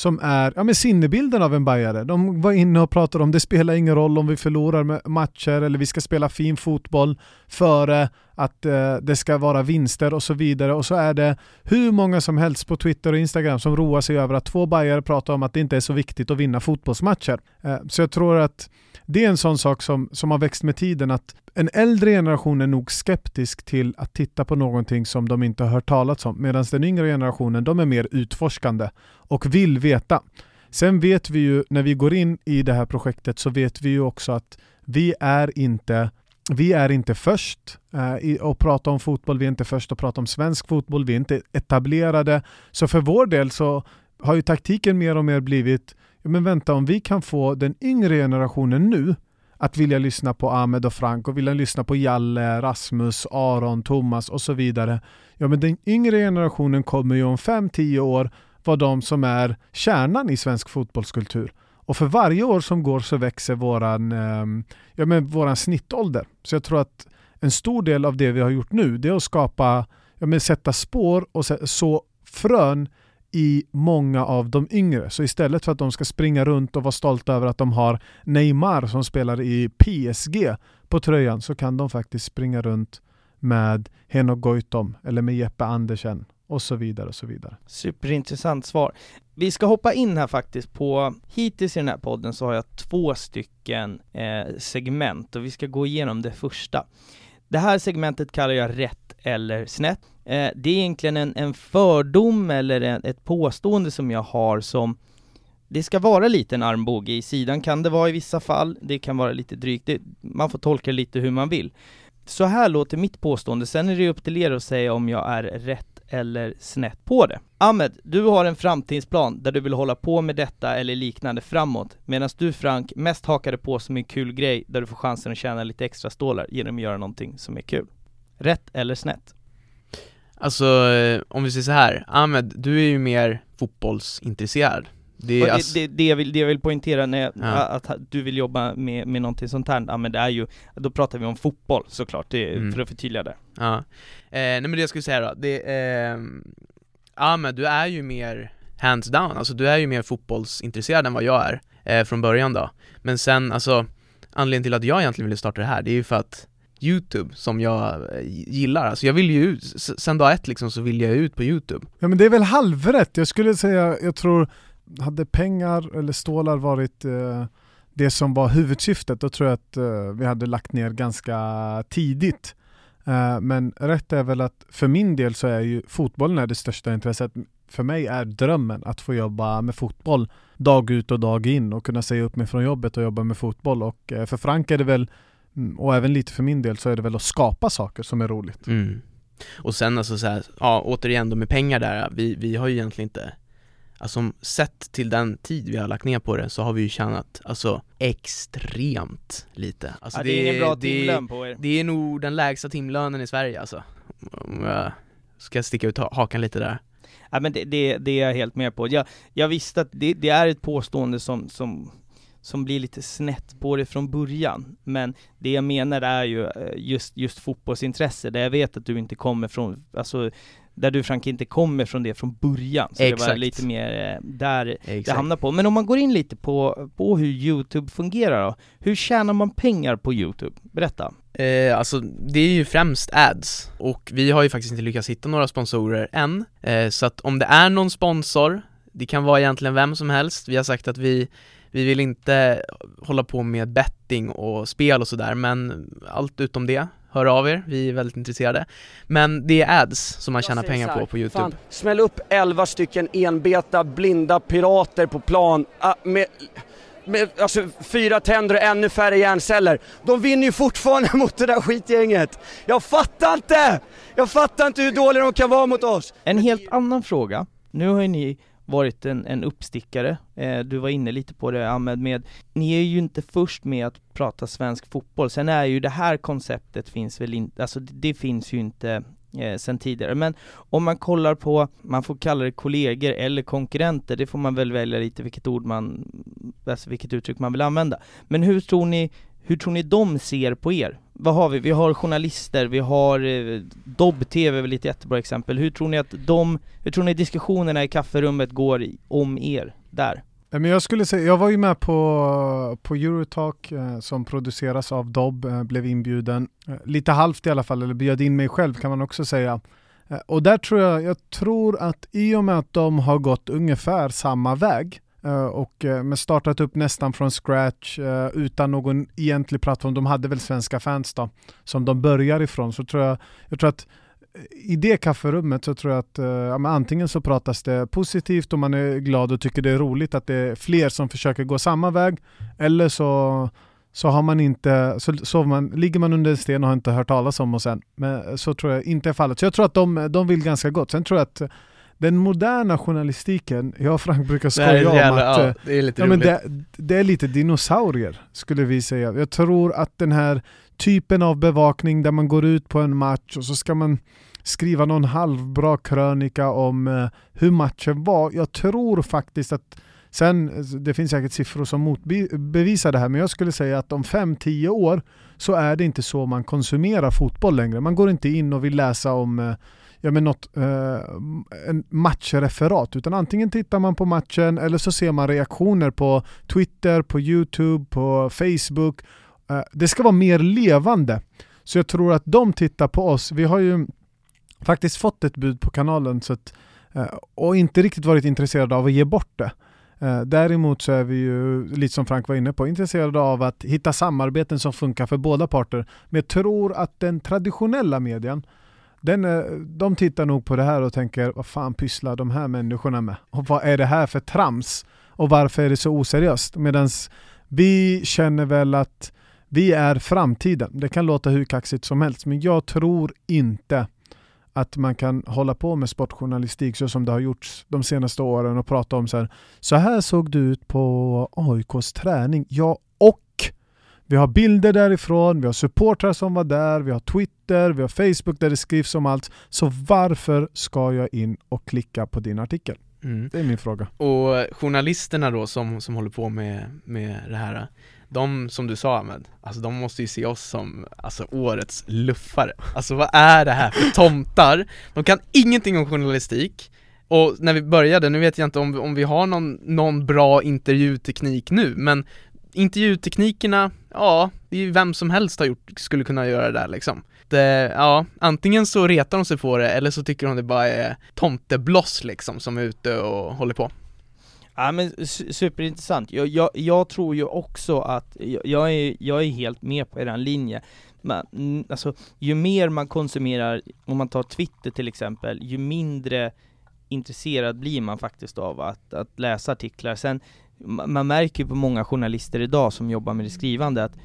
som är ja, men sinnebilden av en bajare. De var inne och pratade om det spelar ingen roll om vi förlorar matcher eller vi ska spela fin fotboll före att eh, det ska vara vinster och så vidare. Och så är det hur många som helst på Twitter och Instagram som roar sig över att två bajare pratar om att det inte är så viktigt att vinna fotbollsmatcher. Eh, så jag tror att det är en sån sak som, som har växt med tiden att en äldre generation är nog skeptisk till att titta på någonting som de inte har hört talats om medan den yngre generationen de är mer utforskande och vill veta. Sen vet vi ju när vi går in i det här projektet så vet vi ju också att vi är inte vi är inte först eh, att prata om fotboll, vi är inte först att prata om svensk fotboll, vi är inte etablerade. Så för vår del så har ju taktiken mer och mer blivit, ja men vänta om vi kan få den yngre generationen nu att vilja lyssna på Ahmed och Frank och vilja lyssna på Jalle, Rasmus, Aron, Thomas och så vidare. Ja men den yngre generationen kommer ju om 5-10 år vara de som är kärnan i svensk fotbollskultur. Och för varje år som går så växer våran, eh, ja, men våran snittålder. Så jag tror att en stor del av det vi har gjort nu, det är att skapa, ja, men sätta spår och så frön i många av de yngre. Så istället för att de ska springa runt och vara stolta över att de har Neymar som spelar i PSG på tröjan så kan de faktiskt springa runt med Henok Goitom eller med Jeppe Andersen och så vidare och så vidare. Superintressant svar. Vi ska hoppa in här faktiskt på, hittills i den här podden så har jag två stycken eh, segment och vi ska gå igenom det första. Det här segmentet kallar jag rätt eller snett. Eh, det är egentligen en, en fördom eller en, ett påstående som jag har som det ska vara lite en armbåge i sidan kan det vara i vissa fall, det kan vara lite drygt, det, man får tolka det lite hur man vill. Så här låter mitt påstående, sen är det upp till er att säga om jag är rätt eller snett på det. Ahmed, du har en framtidsplan där du vill hålla på med detta eller liknande framåt, medan du Frank mest hakade på som en kul grej där du får chansen att tjäna lite extra stålar genom att göra någonting som är kul. Rätt eller snett? Alltså, eh, om vi säger så här, Ahmed, du är ju mer fotbollsintresserad det, det, alltså... det, det, jag vill, det jag vill poängtera när jag, ja. att du vill jobba med, med någonting sånt här, ja men det är ju, då pratar vi om fotboll såklart, det, mm. för att förtydliga det. Ja, eh, nej men det jag skulle säga då, det, eh, ja men du är ju mer hands down, alltså du är ju mer fotbollsintresserad än vad jag är, eh, från början då. Men sen, alltså, anledningen till att jag egentligen ville starta det här, det är ju för att Youtube som jag eh, gillar, alltså jag vill ju ut, sen dag ett liksom så vill jag ut på Youtube. Ja men det är väl halvrätt, jag skulle säga, jag tror hade pengar eller stålar varit eh, det som var huvudsyftet, då tror jag att eh, vi hade lagt ner ganska tidigt. Eh, men rätt är väl att för min del så är ju fotbollen är det största intresset. För mig är drömmen att få jobba med fotboll dag ut och dag in och kunna säga upp mig från jobbet och jobba med fotboll. Och eh, för Frank är det väl, mm, och även lite för min del, så är det väl att skapa saker som är roligt. Mm. Och sen alltså så här, ja återigen då med pengar där, vi, vi har ju egentligen inte Alltså sett till den tid vi har lagt ner på det så har vi ju tjänat alltså extremt lite alltså, ja, det, är ingen bra timlön på er Det är nog den lägsta timlönen i Sverige alltså Om jag ska sticka ut hakan lite där. Ja, men det, det, det är jag helt med på. Jag, jag visste att det, det är ett påstående som, som, som blir lite snett på det från början. Men det jag menar är ju eh, just, just fotbollsintresse, där jag vet att du inte kommer från, alltså där du Frank inte kommer från det från början. Så Exakt. det var lite mer eh, där det Exakt. hamnar på. Men om man går in lite på, på hur Youtube fungerar då. Hur tjänar man pengar på Youtube? Berätta. Eh, alltså det är ju främst ads och vi har ju faktiskt inte lyckats hitta några sponsorer än. Eh, så att om det är någon sponsor, det kan vara egentligen vem som helst. Vi har sagt att vi, vi vill inte hålla på med betting och spel och sådär men allt utom det, hör av er, vi är väldigt intresserade. Men det är ads som man tjänar pengar på på Youtube. Fan, smäll upp 11 stycken enbeta blinda pirater på plan ah, med, med alltså, fyra tänder och ännu färre hjärnceller. De vinner ju fortfarande mot det där skitgänget. Jag fattar inte! Jag fattar inte hur dåliga de kan vara mot oss. En helt annan fråga. Nu har ju ni varit en, en uppstickare, eh, du var inne lite på det Ahmed med, ni är ju inte först med att prata svensk fotboll, sen är ju det här konceptet finns väl inte, alltså det, det finns ju inte eh, sen tidigare, men om man kollar på, man får kalla det kollegor eller konkurrenter, det får man väl välja lite vilket ord man, alltså vilket uttryck man vill använda. Men hur tror ni, hur tror ni de ser på er? Vad har vi? Vi har journalister, vi har eh, Dobb-TV är väl ett jättebra exempel. Hur tror ni att de, hur tror ni diskussionerna i kafferummet går i- om er där? Men jag skulle säga, jag var ju med på, på Eurotalk eh, som produceras av Dobb, eh, blev inbjuden. Eh, lite halvt i alla fall, eller bjöd in mig själv kan man också säga. Eh, och där tror jag, jag tror att i och med att de har gått ungefär samma väg eh, Eh, och eh, men startat upp nästan från scratch eh, utan någon egentlig plattform, de hade väl svenska fans då, som de börjar ifrån, så tror jag, jag tror att i det kafferummet så tror jag att ja, men antingen så pratas det positivt och man är glad och tycker det är roligt att det är fler som försöker gå samma väg eller så, så har man inte, så, så man, ligger man under en sten och har inte hört talas om oss än. Men så tror jag inte är fallet. Så jag tror att de, de vill ganska gott. Sen tror jag att den moderna journalistiken, jag och Frank brukar skoja om jävla, att ja, eh, det är lite Ja, men det, det är lite dinosaurier skulle vi säga. Jag tror att den här typen av bevakning där man går ut på en match och så ska man skriva någon halvbra krönika om eh, hur matchen var. Jag tror faktiskt att Sen, det finns säkert siffror som motbevisar det här, men jag skulle säga att om 5-10 år så är det inte så man konsumerar fotboll längre. Man går inte in och vill läsa om eh, ja, men något, eh, en matchreferat, utan antingen tittar man på matchen eller så ser man reaktioner på Twitter, på Youtube, på Facebook. Eh, det ska vara mer levande. Så jag tror att de tittar på oss. Vi har ju faktiskt fått ett bud på kanalen så att, eh, och inte riktigt varit intresserade av att ge bort det. Eh, däremot så är vi ju, lite som Frank var inne på, intresserade av att hitta samarbeten som funkar för båda parter. Men jag tror att den traditionella medien, den, eh, de tittar nog på det här och tänker vad fan pysslar de här människorna med? Och vad är det här för trams? Och varför är det så oseriöst? Medan vi känner väl att vi är framtiden. Det kan låta hur kaxigt som helst, men jag tror inte att man kan hålla på med sportjournalistik så som det har gjorts de senaste åren och prata om så här, så här såg det ut på AIKs träning. Ja, vi har bilder därifrån, vi har supportrar som var där, vi har Twitter, vi har Facebook där det skrivs om allt. Så varför ska jag in och klicka på din artikel? Mm. Det är min fråga. Och journalisterna då som, som håller på med, med det här De som du sa Ahmed, alltså de måste ju se oss som alltså årets luffare Alltså vad är det här för tomtar? De kan ingenting om journalistik Och när vi började, nu vet jag inte om, om vi har någon, någon bra intervjuteknik nu men Intervjuteknikerna, ja, det är ju vem som helst har gjort, skulle kunna göra det där liksom det, ja, antingen så retar de sig på det eller så tycker de det bara är tomtebloss liksom som är ute och håller på Ja men superintressant. Jag, jag, jag tror ju också att, jag, jag, är, jag är helt med på eran linje. Men, alltså, ju mer man konsumerar, om man tar Twitter till exempel, ju mindre intresserad blir man faktiskt av att, att läsa artiklar. Sen, man märker ju på många journalister idag som jobbar med det skrivande att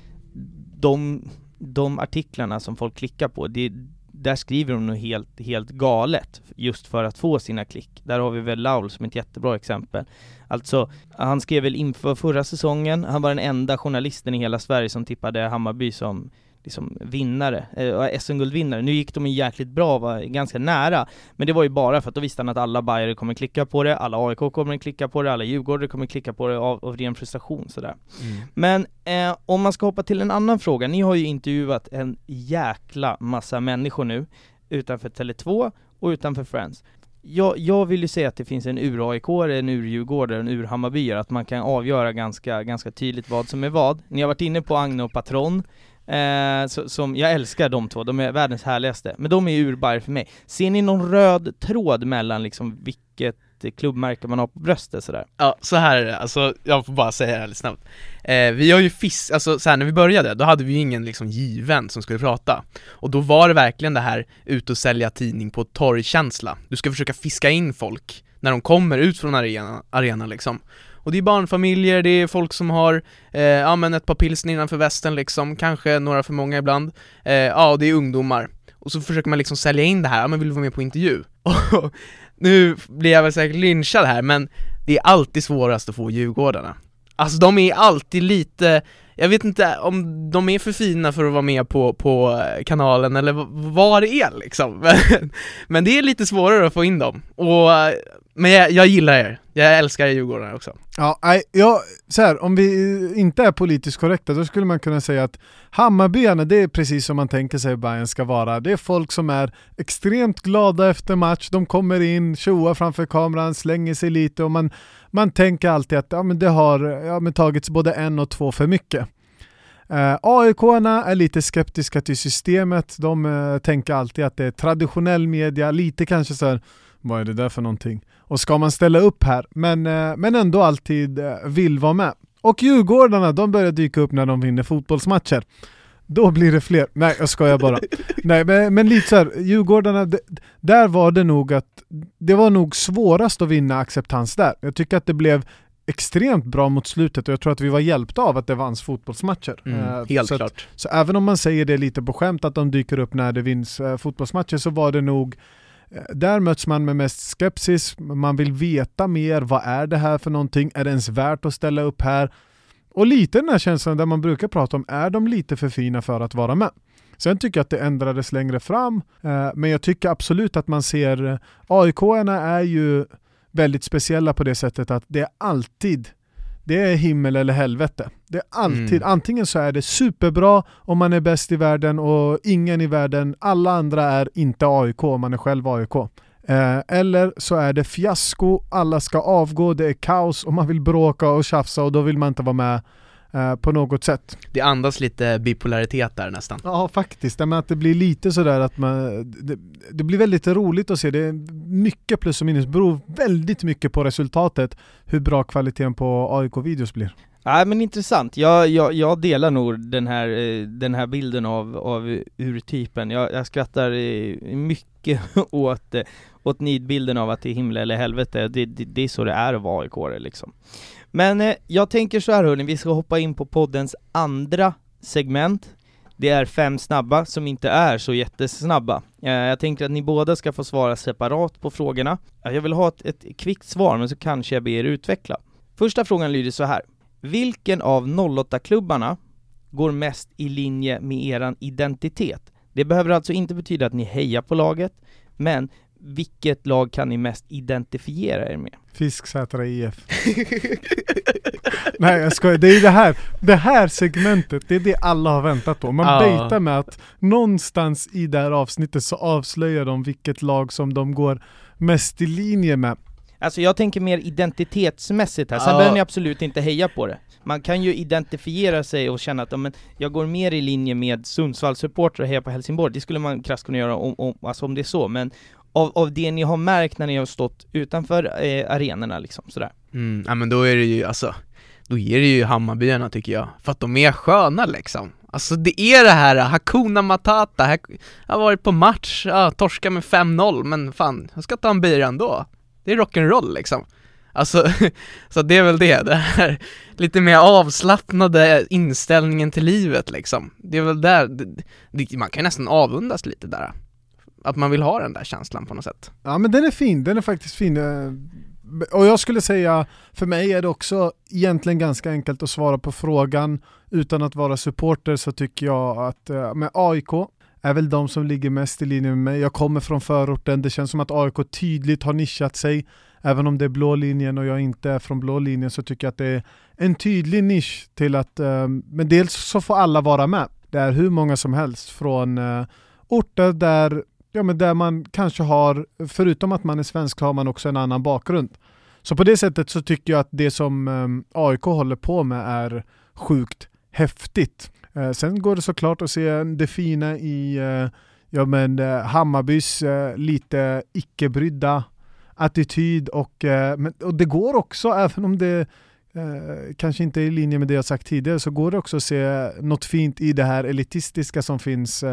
de, de artiklarna som folk klickar på, det, där skriver de nog helt, helt galet just för att få sina klick. Där har vi väl Laul som ett jättebra exempel. Alltså, han skrev väl inför förra säsongen, han var den enda journalisten i hela Sverige som tippade Hammarby som liksom vinnare, eh, SM-guldvinnare. Nu gick de ju jäkligt bra, var ganska nära, men det var ju bara för att då visste han att alla Bajare kommer klicka på det, alla AIK kommer klicka på det, alla Djurgårdare kommer klicka på det av, av ren frustration sådär. Mm. Men eh, om man ska hoppa till en annan fråga, ni har ju intervjuat en jäkla massa människor nu utanför Tele2 och utanför Friends. Jag, jag vill ju säga att det finns en ur-AIK, en ur-Djurgårdare, en ur-Hammarbyare, att man kan avgöra ganska, ganska tydligt vad som är vad. Ni har varit inne på Agne och Patron, eh, så, som, jag älskar de två, de är världens härligaste, men de är ur för mig. Ser ni någon röd tråd mellan liksom vilket klubbmärke man har på bröstet sådär? Ja, så här är det, alltså jag får bara säga det här lite snabbt. Eh, Vi har ju fisk, alltså så här, när vi började, då hade vi ju ingen liksom given som skulle prata. Och då var det verkligen det här ut och sälja tidning på torgkänsla. Du ska försöka fiska in folk när de kommer ut från arenan, arenan liksom och det är barnfamiljer, det är folk som har, eh, ja men ett par pilsner innanför västen liksom, kanske några för många ibland eh, Ja, och det är ungdomar Och så försöker man liksom sälja in det här, ja men vill du vara med på intervju? Och nu blir jag väl säkert lynchad här, men det är alltid svårast att få Djurgårdarna. Alltså de är alltid lite, jag vet inte om de är för fina för att vara med på, på eh, kanalen eller vad det är liksom. Men, men det är lite svårare att få in dem. Och, eh, men jag, jag gillar er, jag älskar Djurgården också. Ja, ja, så här, om vi inte är politiskt korrekta, då skulle man kunna säga att Hammarbyarna, det är precis som man tänker sig Bayern ska vara. Det är folk som är extremt glada efter match, de kommer in, tjoar framför kameran, slänger sig lite och man, man tänker alltid att ja, men det har ja, men tagits både en och två för mycket. Eh, AIK-arna är lite skeptiska till systemet, de eh, tänker alltid att det är traditionell media, lite kanske så här, vad är det där för någonting? Och ska man ställa upp här? Men, uh, men ändå alltid vill vara med. Och Djurgårdarna, de börjar dyka upp när de vinner fotbollsmatcher. Då blir det fler. Nej, jag skojar bara. Nej, men, men lite så här, Djurgårdarna, där var det nog att det var nog svårast att vinna acceptans där. Jag tycker att det blev extremt bra mot slutet och jag tror att vi var hjälpta av att det vanns fotbollsmatcher. Mm, uh, helt så klart. Att, så även om man säger det lite på skämt att de dyker upp när det vinns fotbollsmatcher så var det nog Eh, där möts man med mest skepsis, man vill veta mer, vad är det här för någonting, är det ens värt att ställa upp här? Och lite den här känslan där man brukar prata om, är de lite för fina för att vara med? Sen tycker jag att det ändrades längre fram, eh, men jag tycker absolut att man ser, eh, aik är ju väldigt speciella på det sättet att det är alltid det är himmel eller helvete. Det är alltid, mm. antingen så är det superbra om man är bäst i världen och ingen i världen, alla andra är inte AIK om man är själv AIK. Eh, eller så är det fiasko, alla ska avgå, det är kaos och man vill bråka och tjafsa och då vill man inte vara med Eh, på något sätt. Det andas lite bipolaritet där nästan. Ja faktiskt, men att det blir lite sådär att man, det, det, blir väldigt roligt att se, det är mycket plus och minus, beror väldigt mycket på resultatet hur bra kvaliteten på AIK-videos blir. Nej men intressant, jag, jag, jag delar nog den här, eh, den här bilden av, av urtypen. Jag, jag skrattar eh, mycket åt, åt nidbilden av att det är himla eller helvete, det, det, det är så det är att vara aik liksom. Men eh, jag tänker så här hörni, vi ska hoppa in på poddens andra segment. Det är fem snabba som inte är så jättesnabba. Eh, jag tänker att ni båda ska få svara separat på frågorna. Jag vill ha ett, ett kvickt svar, men så kanske jag ber er utveckla. Första frågan lyder så här. Vilken av 08-klubbarna går mest i linje med eran identitet? Det behöver alltså inte betyda att ni hejar på laget, men vilket lag kan ni mest identifiera er med? Fisksätra IF. Nej jag skojar, det är det här, det här segmentet, det är det alla har väntat på. Man ja. baitar med att någonstans i det här avsnittet så avslöjar de vilket lag som de går mest i linje med. Alltså jag tänker mer identitetsmässigt här, sen ja. behöver ni absolut inte heja på det. Man kan ju identifiera sig och känna att men, jag går mer i linje med Sundsvallssupportrar och hejar på Helsingborg, det skulle man krasst kunna göra om, om, alltså om det är så, men av, av det ni har märkt när ni har stått utanför eh, arenorna liksom, sådär? Mm, ja men då är det ju alltså, då är det ju Hammarbyarna tycker jag, för att de är sköna liksom. Alltså det är det här, äh, Hakuna Matata, jag har varit på match, ja, torska med 5-0, men fan, jag ska ta en bira ändå. Det är rock'n'roll liksom. Alltså, så det är väl det, det här lite mer avslappnade inställningen till livet liksom. Det är väl där, det, det, man kan nästan avundas lite där att man vill ha den där känslan på något sätt. Ja men den är fin, den är faktiskt fin. Eh, och jag skulle säga, för mig är det också egentligen ganska enkelt att svara på frågan. Utan att vara supporter så tycker jag att eh, med AIK är väl de som ligger mest i linje med mig. Jag kommer från förorten, det känns som att AIK tydligt har nischat sig. Även om det är blå linjen och jag inte är från blå linjen så tycker jag att det är en tydlig nisch till att, eh, men dels så får alla vara med. Det är hur många som helst från orter där, ja, men där man kanske har, förutom att man är svensk, har man också en annan bakgrund. Så på det sättet så tycker jag att det som eh, AIK håller på med är sjukt häftigt. Eh, sen går det såklart att se det fina i eh, ja, men, eh, Hammarbys eh, lite icke-brydda attityd och, eh, men, och det går också, även om det kanske inte är i linje med det jag sagt tidigare, så går det också att se något fint i det här elitistiska som finns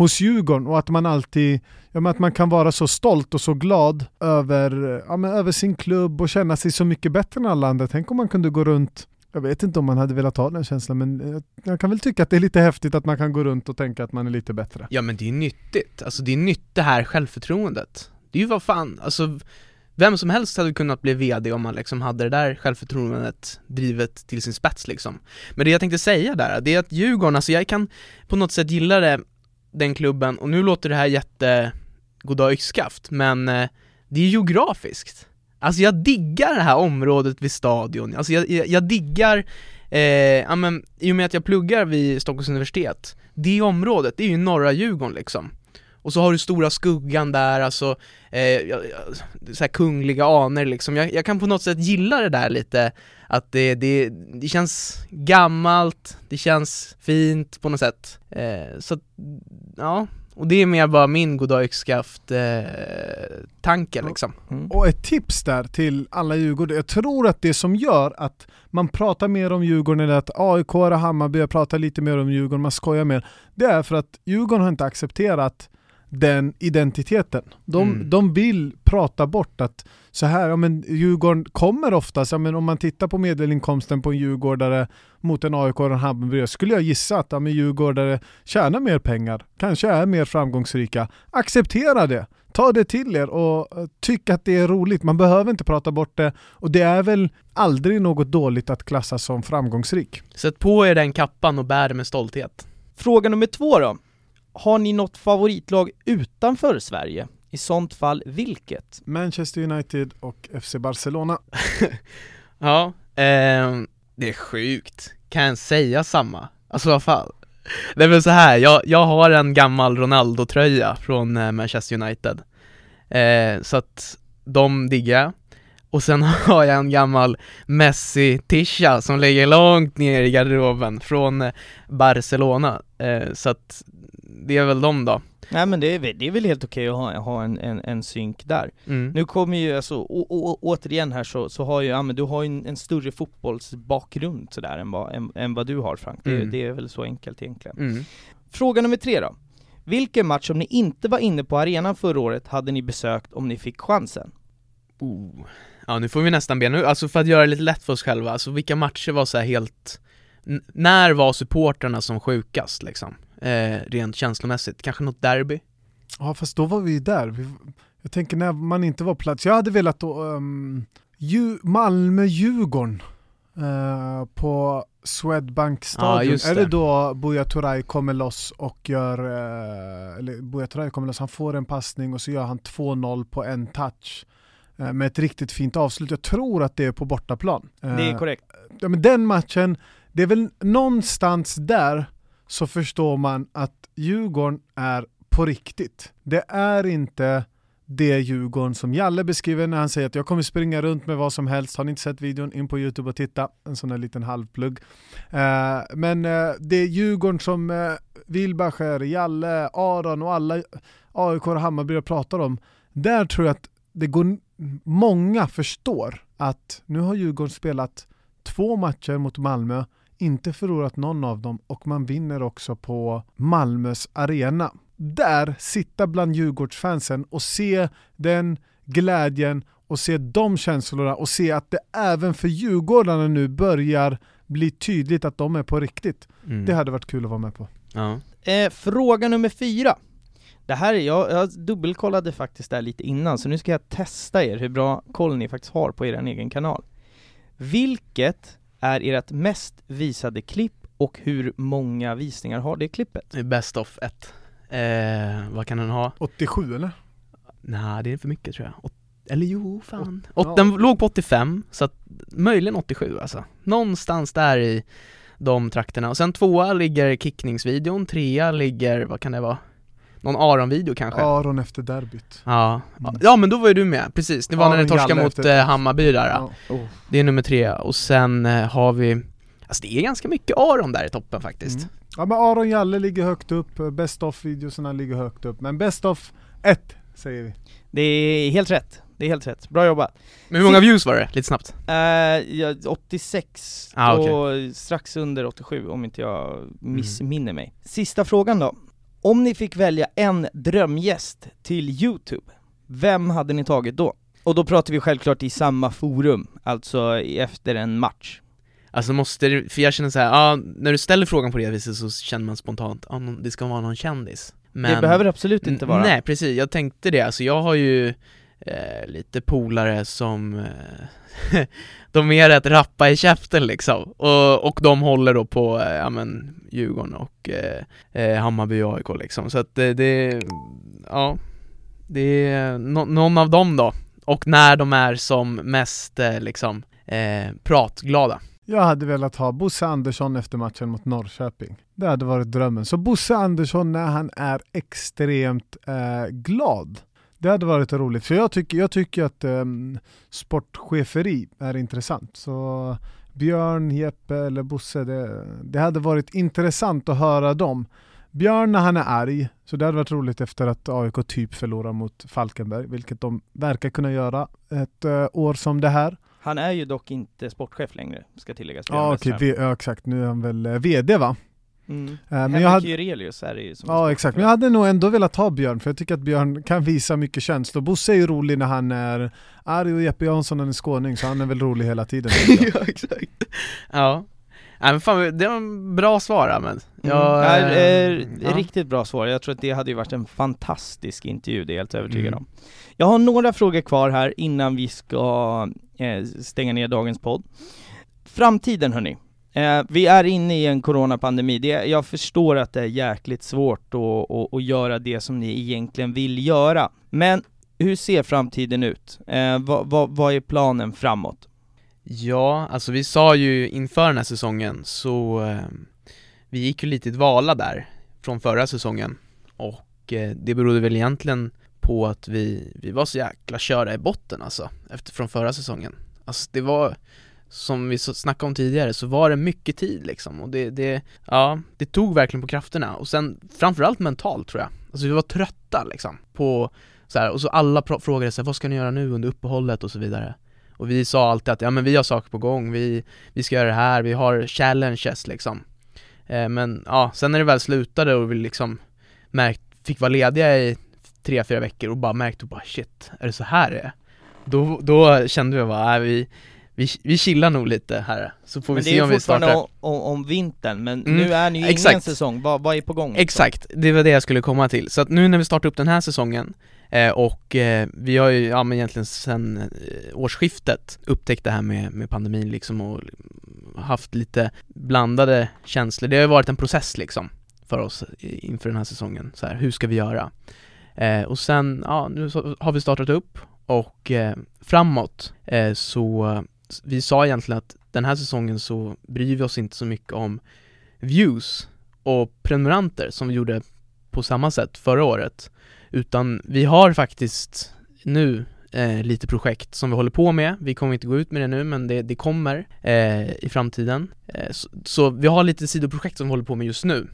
hos Djurgården och att man alltid, ja, men att man kan vara så stolt och så glad över, ja, men över sin klubb och känna sig så mycket bättre än alla andra. Tänk om man kunde gå runt jag vet inte om man hade velat ha den känslan men jag, jag kan väl tycka att det är lite häftigt att man kan gå runt och tänka att man är lite bättre. Ja men det är nyttigt, alltså det är nytt det här självförtroendet. Det är ju vad fan, alltså vem som helst hade kunnat bli VD om man liksom hade det där självförtroendet drivet till sin spets liksom. Men det jag tänkte säga där, det är att Djurgården, alltså jag kan på något sätt gilla det, den klubben, och nu låter det här jätte goddag yxskaft, men eh, det är geografiskt. Alltså jag diggar det här området vid stadion, alltså jag, jag, jag diggar, eh, ja men i och med att jag pluggar vid Stockholms universitet, det området, det är ju norra Djurgården liksom. Och så har du stora skuggan där, alltså, eh, så här kungliga aner liksom. Jag, jag kan på något sätt gilla det där lite, att det, det, det känns gammalt, det känns fint på något sätt. Eh, så ja, och det är mer bara min goddag yxskaft eh, tanke liksom. Mm. Och ett tips där till alla Djurgårdare, jag tror att det som gör att man pratar mer om Djurgården eller att AIK och Hammarby pratar lite mer om Djurgården, man skojar mer. Det är för att Djurgården har inte accepterat den identiteten. De, Mm. de vill prata bort att så här, ja men Djurgården kommer oftast, ja men om man tittar på medelinkomsten på en djurgårdare mot en AIK och en Hammarby, skulle jag gissa att ja, men djurgårdare tjänar mer pengar, kanske är mer framgångsrika. Acceptera det! Ta det till er och eh, tyck att det är roligt. Man behöver inte prata bort det och det är väl aldrig något dåligt att klassas som framgångsrik. Sätt på er den kappan och bär med stolthet. Fråga nummer två då. Har ni något favoritlag utanför Sverige? I sånt fall vilket? Manchester United och FC Barcelona. Ja, ehm, det är sjukt. Kan jag säga samma? Alltså vad fan? Det är väl så här, jag, jag har en gammal Ronaldo-tröja från eh, Manchester United. Eh, så att de diggar jag. Och sen har jag en gammal Messi-tisha som ligger långt ner i garderoben från eh, Barcelona. Eh, så att det är väl de då. Nej men det är, väl- det är väl helt okej att ha, ha en, en, en synk där. Mm. Nu kommer ju alltså, å, å, återigen här så, så har ju, ja men du har ju en, en större fotbollsbakgrund sådär än vad, än, än vad du har Frank. Det, Mm. det är väl så enkelt egentligen. Mm. Fråga nummer tre då. Vilken match, om ni inte var inne på arenan förra året, hade ni besökt om ni fick chansen? Oh. Ja nu får vi nästan be nu, alltså för att göra det lite lätt för oss själva, alltså vilka matcher var så helt N- När var supporterna som sjukast liksom? Eh, rent känslomässigt, kanske något derby? Ja fast då var vi ju där. Vi, jag tänker när man inte var plats. Jag hade velat då um, Ju, Malmö-Djurgården eh, på Swedbank stadion. just är det då Buya Turay kommer loss och gör, eh, eller Buya Turay kommer loss, han får en passning och så gör han 2-0 på en touch. eh, Med ett riktigt fint avslut. Jag tror att det är på bortaplan. Det är korrekt. ja, men den matchen, det är väl någonstans där så förstår man att Djurgården är på riktigt. Det är inte det Djurgården som Jalle beskriver när han säger att jag kommer springa runt med vad som helst. Har ni inte sett videon, in på Youtube och titta. En sån här liten halvplugg. Eh, men eh, det är Djurgården som eh, Wilbacher, Jalle, Aron och alla AIK och Hammarby pratar om. Där tror jag att det går, många förstår att nu har Djurgården spelat två matcher mot Malmö, inte förlorat någon av dem och man vinner också på Malmös arena. Där, sitta bland Djurgårdsfansen och se den glädjen och se de känslorna och se att det även för Djurgårdarna nu börjar bli tydligt att de är på riktigt. Mm. Det hade varit kul att vara med på. Ja. Eh, fråga nummer fyra. Det här, är- jag, jag dubbelkollade faktiskt där lite innan, så nu ska jag testa er hur bra koll ni faktiskt har på er egen kanal. Vilket är ert mest visade klipp och hur många visningar har det klippet? Det är Best of 1 eh, Vad kan den ha? 87 eller? Nej det är för mycket tror jag Åt- Eller jo, fan Åt- och Den låg på 85, så att möjligen 87 alltså Någonstans där i de trakterna Och sen tvåa ligger kickningsvideon, trea ligger, vad kan det vara? Någon Aron-video kanske? Aron efter derbyt. Ja, Mm. ja men då var ju du med, precis. Det var när Aron ni torskade mot efter- eh, Hammarby där ja. Ja. Det är nummer tre, och sen eh, har vi Alltså det är ganska mycket Aron där i toppen faktiskt Mm. Ja men Aron Jalle ligger högt upp, Best of videosarna ligger högt upp. Men Best of 1 säger vi. Det är helt rätt, det är helt rätt. Bra jobbat. Men hur många views var det? Lite snabbt Eh, ja, 86 Ah, okej. och strax under 87 om inte jag missminner mig. Sista frågan då. Om ni fick välja en drömgäst till Youtube, vem hade ni tagit då? Och då pratar vi självklart i samma forum, alltså efter en match. Alltså måste det, för jag känner så här, ja, när du ställer frågan på det viset så känner man spontant, ja, det ska vara någon kändis Men det behöver absolut inte vara. Nej precis, jag tänkte det, alltså jag har ju eh, lite polare som eh, De är rätt rappa i käften liksom, och, och de håller då på, eh, ja men Djurgården och eh, eh Hammarby och AIK liksom, så att det, det ja Det är no någon av dem då, och när de är som mest eh, liksom eh, pratglada Jag hade velat ha Bosse Andersson efter matchen mot Norrköping. Det hade varit drömmen. Så Bosse Andersson när han är extremt eh, glad. Det hade varit roligt. För jag tycker, jag tycker att um, sportcheferi är intressant. Så Björn, Jeppe eller Bosse, det, det hade varit intressant att höra dem. Björn när han är arg, så det hade varit roligt efter att AIK typ förlorar mot Falkenberg, vilket de verkar kunna göra ett eh, år som det här. Han är ju dock inte sportchef längre, ska tilläggas. Ja okej, Westerholm. vi- ja, exakt. Nu är han väl eh, VD va? Mm. Eh, men Henrik jag hade, Jurelius är det ju som ja exakt, men jag hade nog ändå velat ha Björn för jag tycker att Björn kan visa mycket känslor. Bosse är ju rolig när han är arg och Jeppe Jansson han är skåning så han är väl rolig hela tiden. ja exakt Ja, Nej, men fan, det var en bra svar Ahmed Mm. Jag, är, eh, är, ja. Riktigt bra svar, jag tror att det hade ju varit en fantastisk intervju, det är jag helt övertygad Mm. om. Jag har några frågor kvar här innan vi ska eh, stänga ner dagens podd. Framtiden hörni. Eh, vi är inne i en coronapandemi, det, jag förstår att det är jäkligt svårt att, att, att göra det som ni egentligen vill göra. Men hur ser framtiden ut? Eh, vad, vad, vad är planen framåt? Ja, alltså vi sa ju inför den här säsongen så eh, Vi gick ju lite i dvala där Från förra säsongen Och eh, det berodde väl egentligen på att vi, vi var så jäkla köra i botten alltså Efter från förra säsongen Alltså det var som vi snackade om tidigare så var det mycket tid liksom och det, det Ja, det tog verkligen på krafterna. Och sen framförallt mentalt tror jag. Alltså vi var trötta liksom på så här, och så alla frågade sig vad ska ni göra nu under uppehållet? och så vidare. Och vi sa alltid att ja men vi har saker på gång, vi, vi ska göra det här, vi har challenges liksom. Eh, Men ja, sen när det väl slutade och vi liksom märkt, fick vara lediga i tre, fyra veckor och bara märkte bara shit, är det så här det är? Då, då kände vi bara, nej, vi, vi, vi chillar nog lite här, så får vi Men det se är om vi fortfarande startar om, om, om vintern, men Mm, nu är ni ju ingen exakt. säsong, vad, vad är på gång? Exakt, det var det jag skulle komma till. Så att nu när vi startar upp den här säsongen eh, och eh, vi har ju, ja men egentligen sedan eh, årsskiftet upptäckt det här med, med pandemin liksom och haft lite blandade känslor. Det har ju varit en process liksom för oss inför den här säsongen. Så här, hur ska vi göra? Eh, och sen, ja nu har vi startat upp och eh, framåt eh, så vi sa egentligen att den här säsongen så bryr vi oss inte så mycket om views och prenumeranter som vi gjorde på samma sätt förra året utan vi har faktiskt nu eh, lite projekt som vi håller på med, vi kommer inte gå ut med det nu men det, det kommer eh, i framtiden. Eh, så, så vi har lite sidoprojekt som vi håller på med just nu.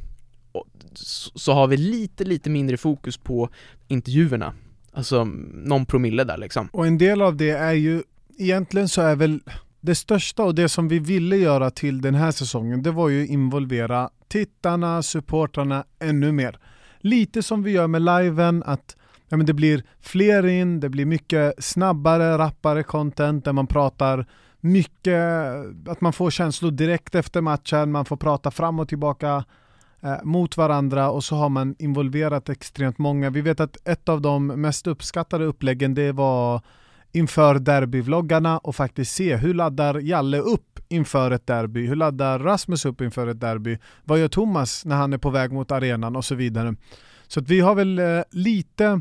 Och, så, så har vi lite, lite mindre fokus på intervjuerna. Alltså någon promille där liksom. Och en del av det är ju, egentligen så är väl det största och det som vi ville göra till den här säsongen, det var ju involvera tittarna, supportrarna ännu mer. Lite som vi gör med liven, att ja, men det blir fler in, det blir mycket snabbare, rappare content där man pratar mycket, att man får känslor direkt efter matchen, man får prata fram och tillbaka eh, mot varandra och så har man involverat extremt många. Vi vet att ett av de mest uppskattade uppläggen det var inför derbyvloggarna och faktiskt se hur laddar Jalle upp inför ett derby? Hur laddar Rasmus upp inför ett derby? Vad gör Thomas när han är på väg mot arenan och så vidare. Så att vi har väl eh, lite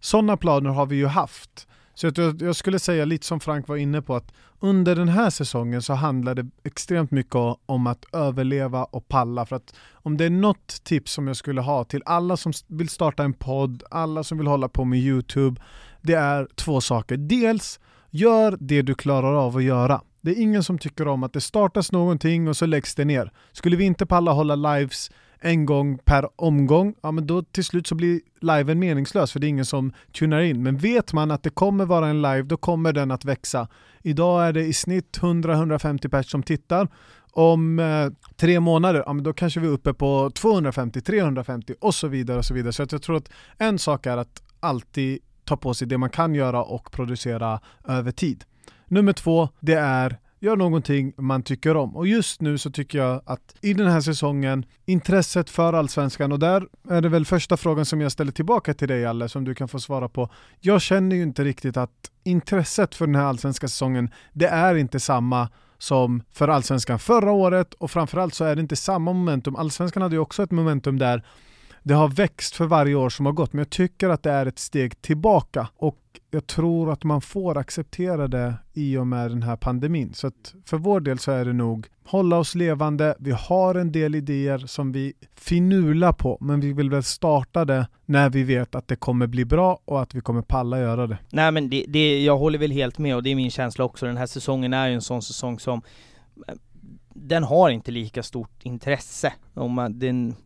sådana planer har vi ju haft. Så jag, jag skulle säga lite som Frank var inne på att under den här säsongen så handlar det extremt mycket om att överleva och palla. För att om det är något tips som jag skulle ha till alla som vill starta en podd, alla som vill hålla på med YouTube, det är två saker. Dels, gör det du klarar av att göra. Det är ingen som tycker om att det startas någonting och så läggs det ner. Skulle vi inte palla hålla lives en gång per omgång, ja men då till slut så blir liven meningslös för det är ingen som tunar in. Men vet man att det kommer vara en live, då kommer den att växa. Idag är det i snitt 100-150 pers som tittar. Om eh, tre månader, ja men då kanske vi är uppe på 250-350 och så vidare och så vidare. Så att jag tror att en sak är att alltid ta på sig det man kan göra och producera över tid. Nummer två, det är gör någonting man tycker om. Och just nu så tycker jag att i den här säsongen, intresset för Allsvenskan, och där är det väl första frågan som jag ställer tillbaka till dig Alle, som du kan få svara på. Jag känner ju inte riktigt att intresset för den här allsvenska säsongen, det är inte samma som för allsvenskan förra året och framförallt så är det inte samma momentum. Allsvenskan hade ju också ett momentum där det har växt för varje år som har gått, men jag tycker att det är ett steg tillbaka och jag tror att man får acceptera det i och med den här pandemin. Så att för vår del så är det nog hålla oss levande. Vi har en del idéer som vi finurlar på, men vi vill väl starta det när vi vet att det kommer bli bra och att vi kommer palla göra det. Nej men det, det, jag håller väl helt med och det är min känsla också. Den här säsongen är ju en sån säsong som eh, den har inte lika stort intresse. Om man, den,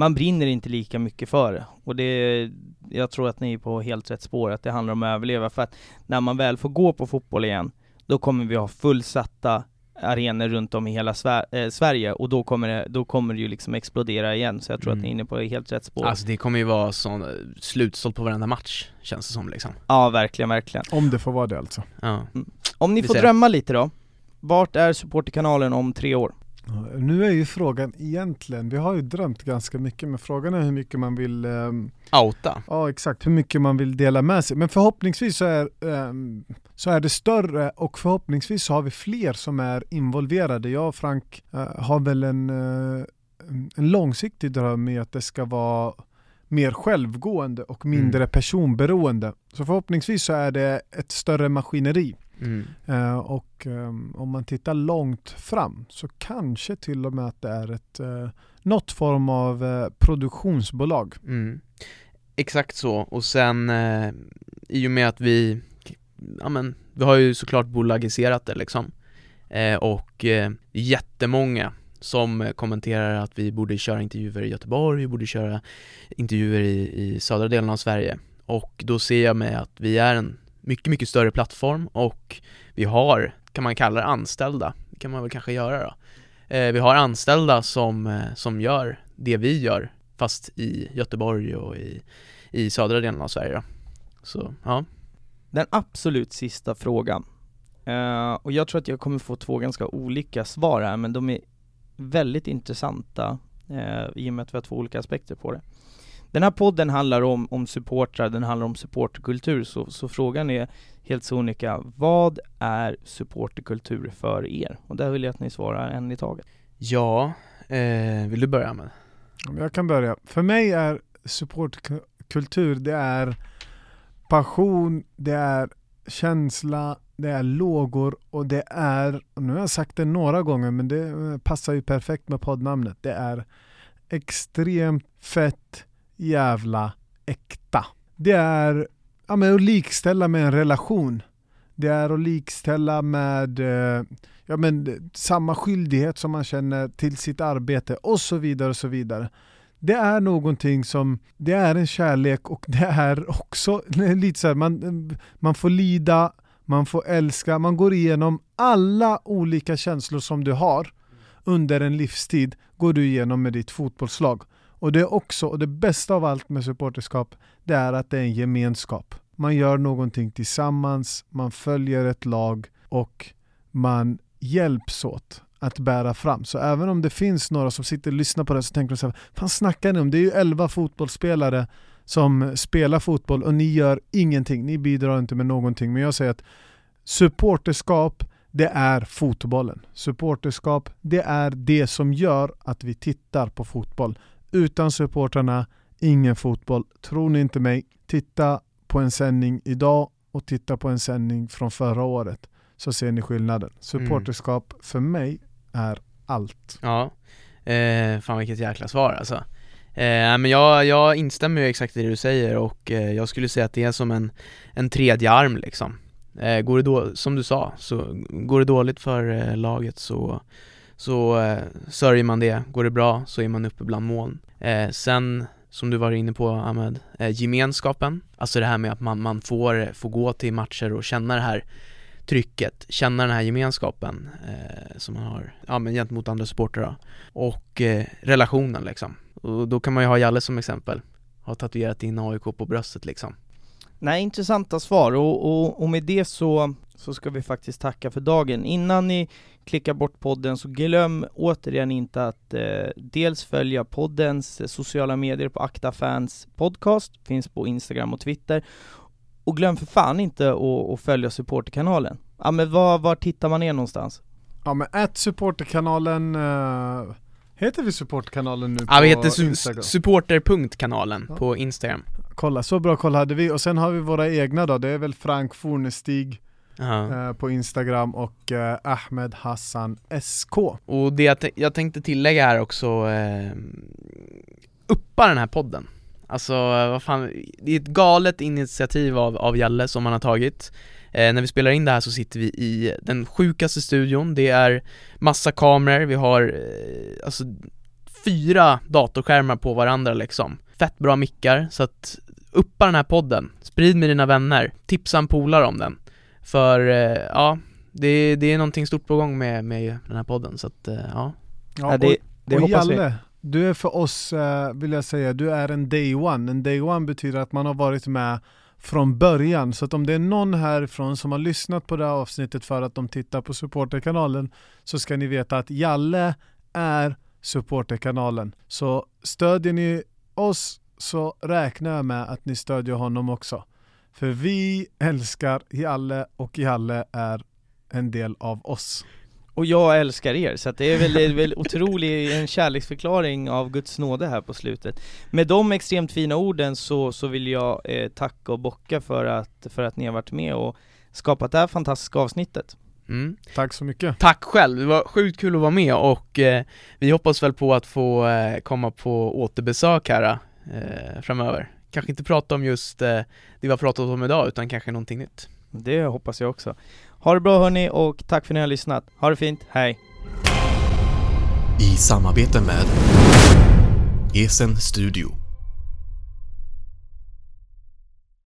man brinner inte lika mycket för det. Och det, jag tror att ni är på helt rätt spår, att det handlar om att överleva. För att när man väl får gå på fotboll igen, då kommer vi ha fullsatta arenor runt om i hela Sver äh, Sverige och då kommer, det, då kommer det ju liksom explodera igen. Så jag tror mm. att ni är mm. inne på helt rätt spår. Alltså det kommer ju vara sån eh, slutsålt på varenda match, känns det som liksom. Ja, verkligen, verkligen. Om det får vara det alltså. Ja. Mm. Om ni vi får drömma lite då, vart är supporterkanalen om tre år? Nu är ju frågan egentligen, vi har ju drömt ganska mycket men frågan är hur mycket man vill um, Outa? Ja exakt, hur mycket man vill dela med sig. Men förhoppningsvis så är, um, så är det större och förhoppningsvis så har vi fler som är involverade. Jag och Frank uh, har väl en, uh, en långsiktig dröm i att det ska vara mer självgående och mindre mm. personberoende. Så förhoppningsvis så är det ett större maskineri. Mm. Uh, och um, om man tittar långt fram så kanske till och med att det är ett uh, något form av uh, produktionsbolag. Mm. Exakt så, och sen uh, i och med att vi, ja men, vi har ju såklart bolagiserat det liksom och uh, jättemånga som kommenterar att vi borde köra intervjuer i Göteborg, vi borde köra intervjuer i, i södra delen av Sverige och då ser jag med att vi är en mycket, mycket större plattform och vi har, kan man kalla det anställda, det kan man väl kanske göra då. Eh, vi har anställda som, eh, som gör det vi gör, fast i Göteborg och i, i södra delen av Sverige då. Så, ja. Den absolut sista frågan, uh, och jag tror att jag kommer få två ganska olika svar här, men de är väldigt intressanta uh, i och med att vi har två olika aspekter på det. Den här podden handlar om, om supportrar, den handlar om supporterkultur, så, så frågan är helt sonika, vad är supporterkultur för er? Och där vill jag att ni svarar en i taget. Ja, eh, vill du börja med? Jag kan börja. För mig är supportkultur, det är passion, det är känsla, det är lågor och det är, och nu har jag sagt det några gånger men det passar ju perfekt med poddnamnet, det är extremt fett jävla äkta. Det är ja, men att likställa med en relation. Det är att likställa med eh, ja, men, samma skyldighet som man känner till sitt arbete och så vidare och så vidare. Det är någonting som, det är en kärlek och det är också lite så här, man, man får lida, man får älska, man går igenom alla olika känslor som du har under en livstid, går du igenom med ditt fotbollslag. Och det är också, och det bästa av allt med supporterskap, det är att det är en gemenskap. Man gör någonting tillsammans, man följer ett lag och man hjälps åt. att bära fram. Så även om det finns några som sitter och lyssnar på det så tänker de så här, fan snackar ni om? Det är ju 11 fotbollsspelare som spelar fotboll och ni gör ingenting, ni bidrar inte med någonting. Men jag säger att supporterskap, det är fotbollen. Supporterskap, det är det som gör att vi tittar på fotboll. Utan supportrarna, ingen fotboll. Tror ni inte mig, titta på en sändning idag och titta på en sändning från förra året så ser ni skillnaden. Supporterskap mm. för mig är allt. Ja, eh, fan vilket jäkla svar alltså. Eh, men jag, jag instämmer ju exakt i det du säger och eh, jag skulle säga att det är som en, en tredje arm liksom. Eh, går det då, som du sa, så går det dåligt för eh, laget så, så eh, sörjer man det. Går det bra så är man uppe bland moln. Eh, sen som du var inne på Ahmed, eh, gemenskapen, alltså det här med att man, man får, får gå till matcher och känna det här trycket, känna den här gemenskapen eh, som man har, ja men gentemot andra supportrar och eh, relationen liksom. Och då kan man ju ha Jalle som exempel, har tatuerat in AIK på bröstet liksom. Nej, intressanta svar och, och, och med det så, så ska vi faktiskt tacka för dagen. Innan ni klickar bort podden så glöm återigen inte att eh, dels följa poddens sociala medier på Akta Fans Podcast, finns på Instagram och Twitter. Och glöm för fan inte att, att följa supporterkanalen. Ja men var, var tittar man ner någonstans? Ja men att supporterkanalen uh... Heter vi supportkanalen nu ja, på vi heter su supporter.kanalen ja. på Instagram Kolla, så bra koll hade vi och sen har vi våra egna då, det är väl Frank Fornestig eh, på Instagram och eh, Ahmed Hassan SK Och det jag, jag tänkte tillägga här också, eh, uppa den här podden. Alltså vad fan, det är ett galet initiativ av, av Jalle som han har tagit. Eh, När vi spelar in det här så sitter vi i den sjukaste studion, det är massa kameror, vi har eh, alltså fyra datorskärmar på varandra liksom. Fett bra mickar, så att uppa den här podden, sprid med dina vänner, tipsa en polare om den För eh, ja, det, det är någonting stort på gång med, med den här podden så att eh, ja Ja, det, det och, och Jalle, vi. du är för oss, eh, vill jag säga, du är en day one. En day one betyder att man har varit med från början. Så att om det är någon härifrån som har lyssnat på det här avsnittet för att de tittar på supporterkanalen så ska ni veta att Jalle är supporterkanalen. Så stödjer ni oss så räknar jag med att ni stödjer honom också. För vi älskar Jalle och Jalle är en del av oss. Och jag älskar er, så att det är väl, det är väl otrolig en kärleksförklaring av Guds nåde här på slutet. Med de extremt fina orden så, så vill jag eh, tacka och bocka för att, för att ni har varit med och skapat det här fantastiska avsnittet. Mm. Tack så mycket. Tack själv, det var sjukt kul att vara med och eh, vi hoppas väl på att få eh, komma på återbesök här eh, framöver. Kanske inte prata om just eh, det vi har pratat om idag utan kanske någonting nytt. Det hoppas jag också. Ha det bra hörni och tack för att ni har lyssnat. Ha det fint, hej! I samarbete med Esen Studio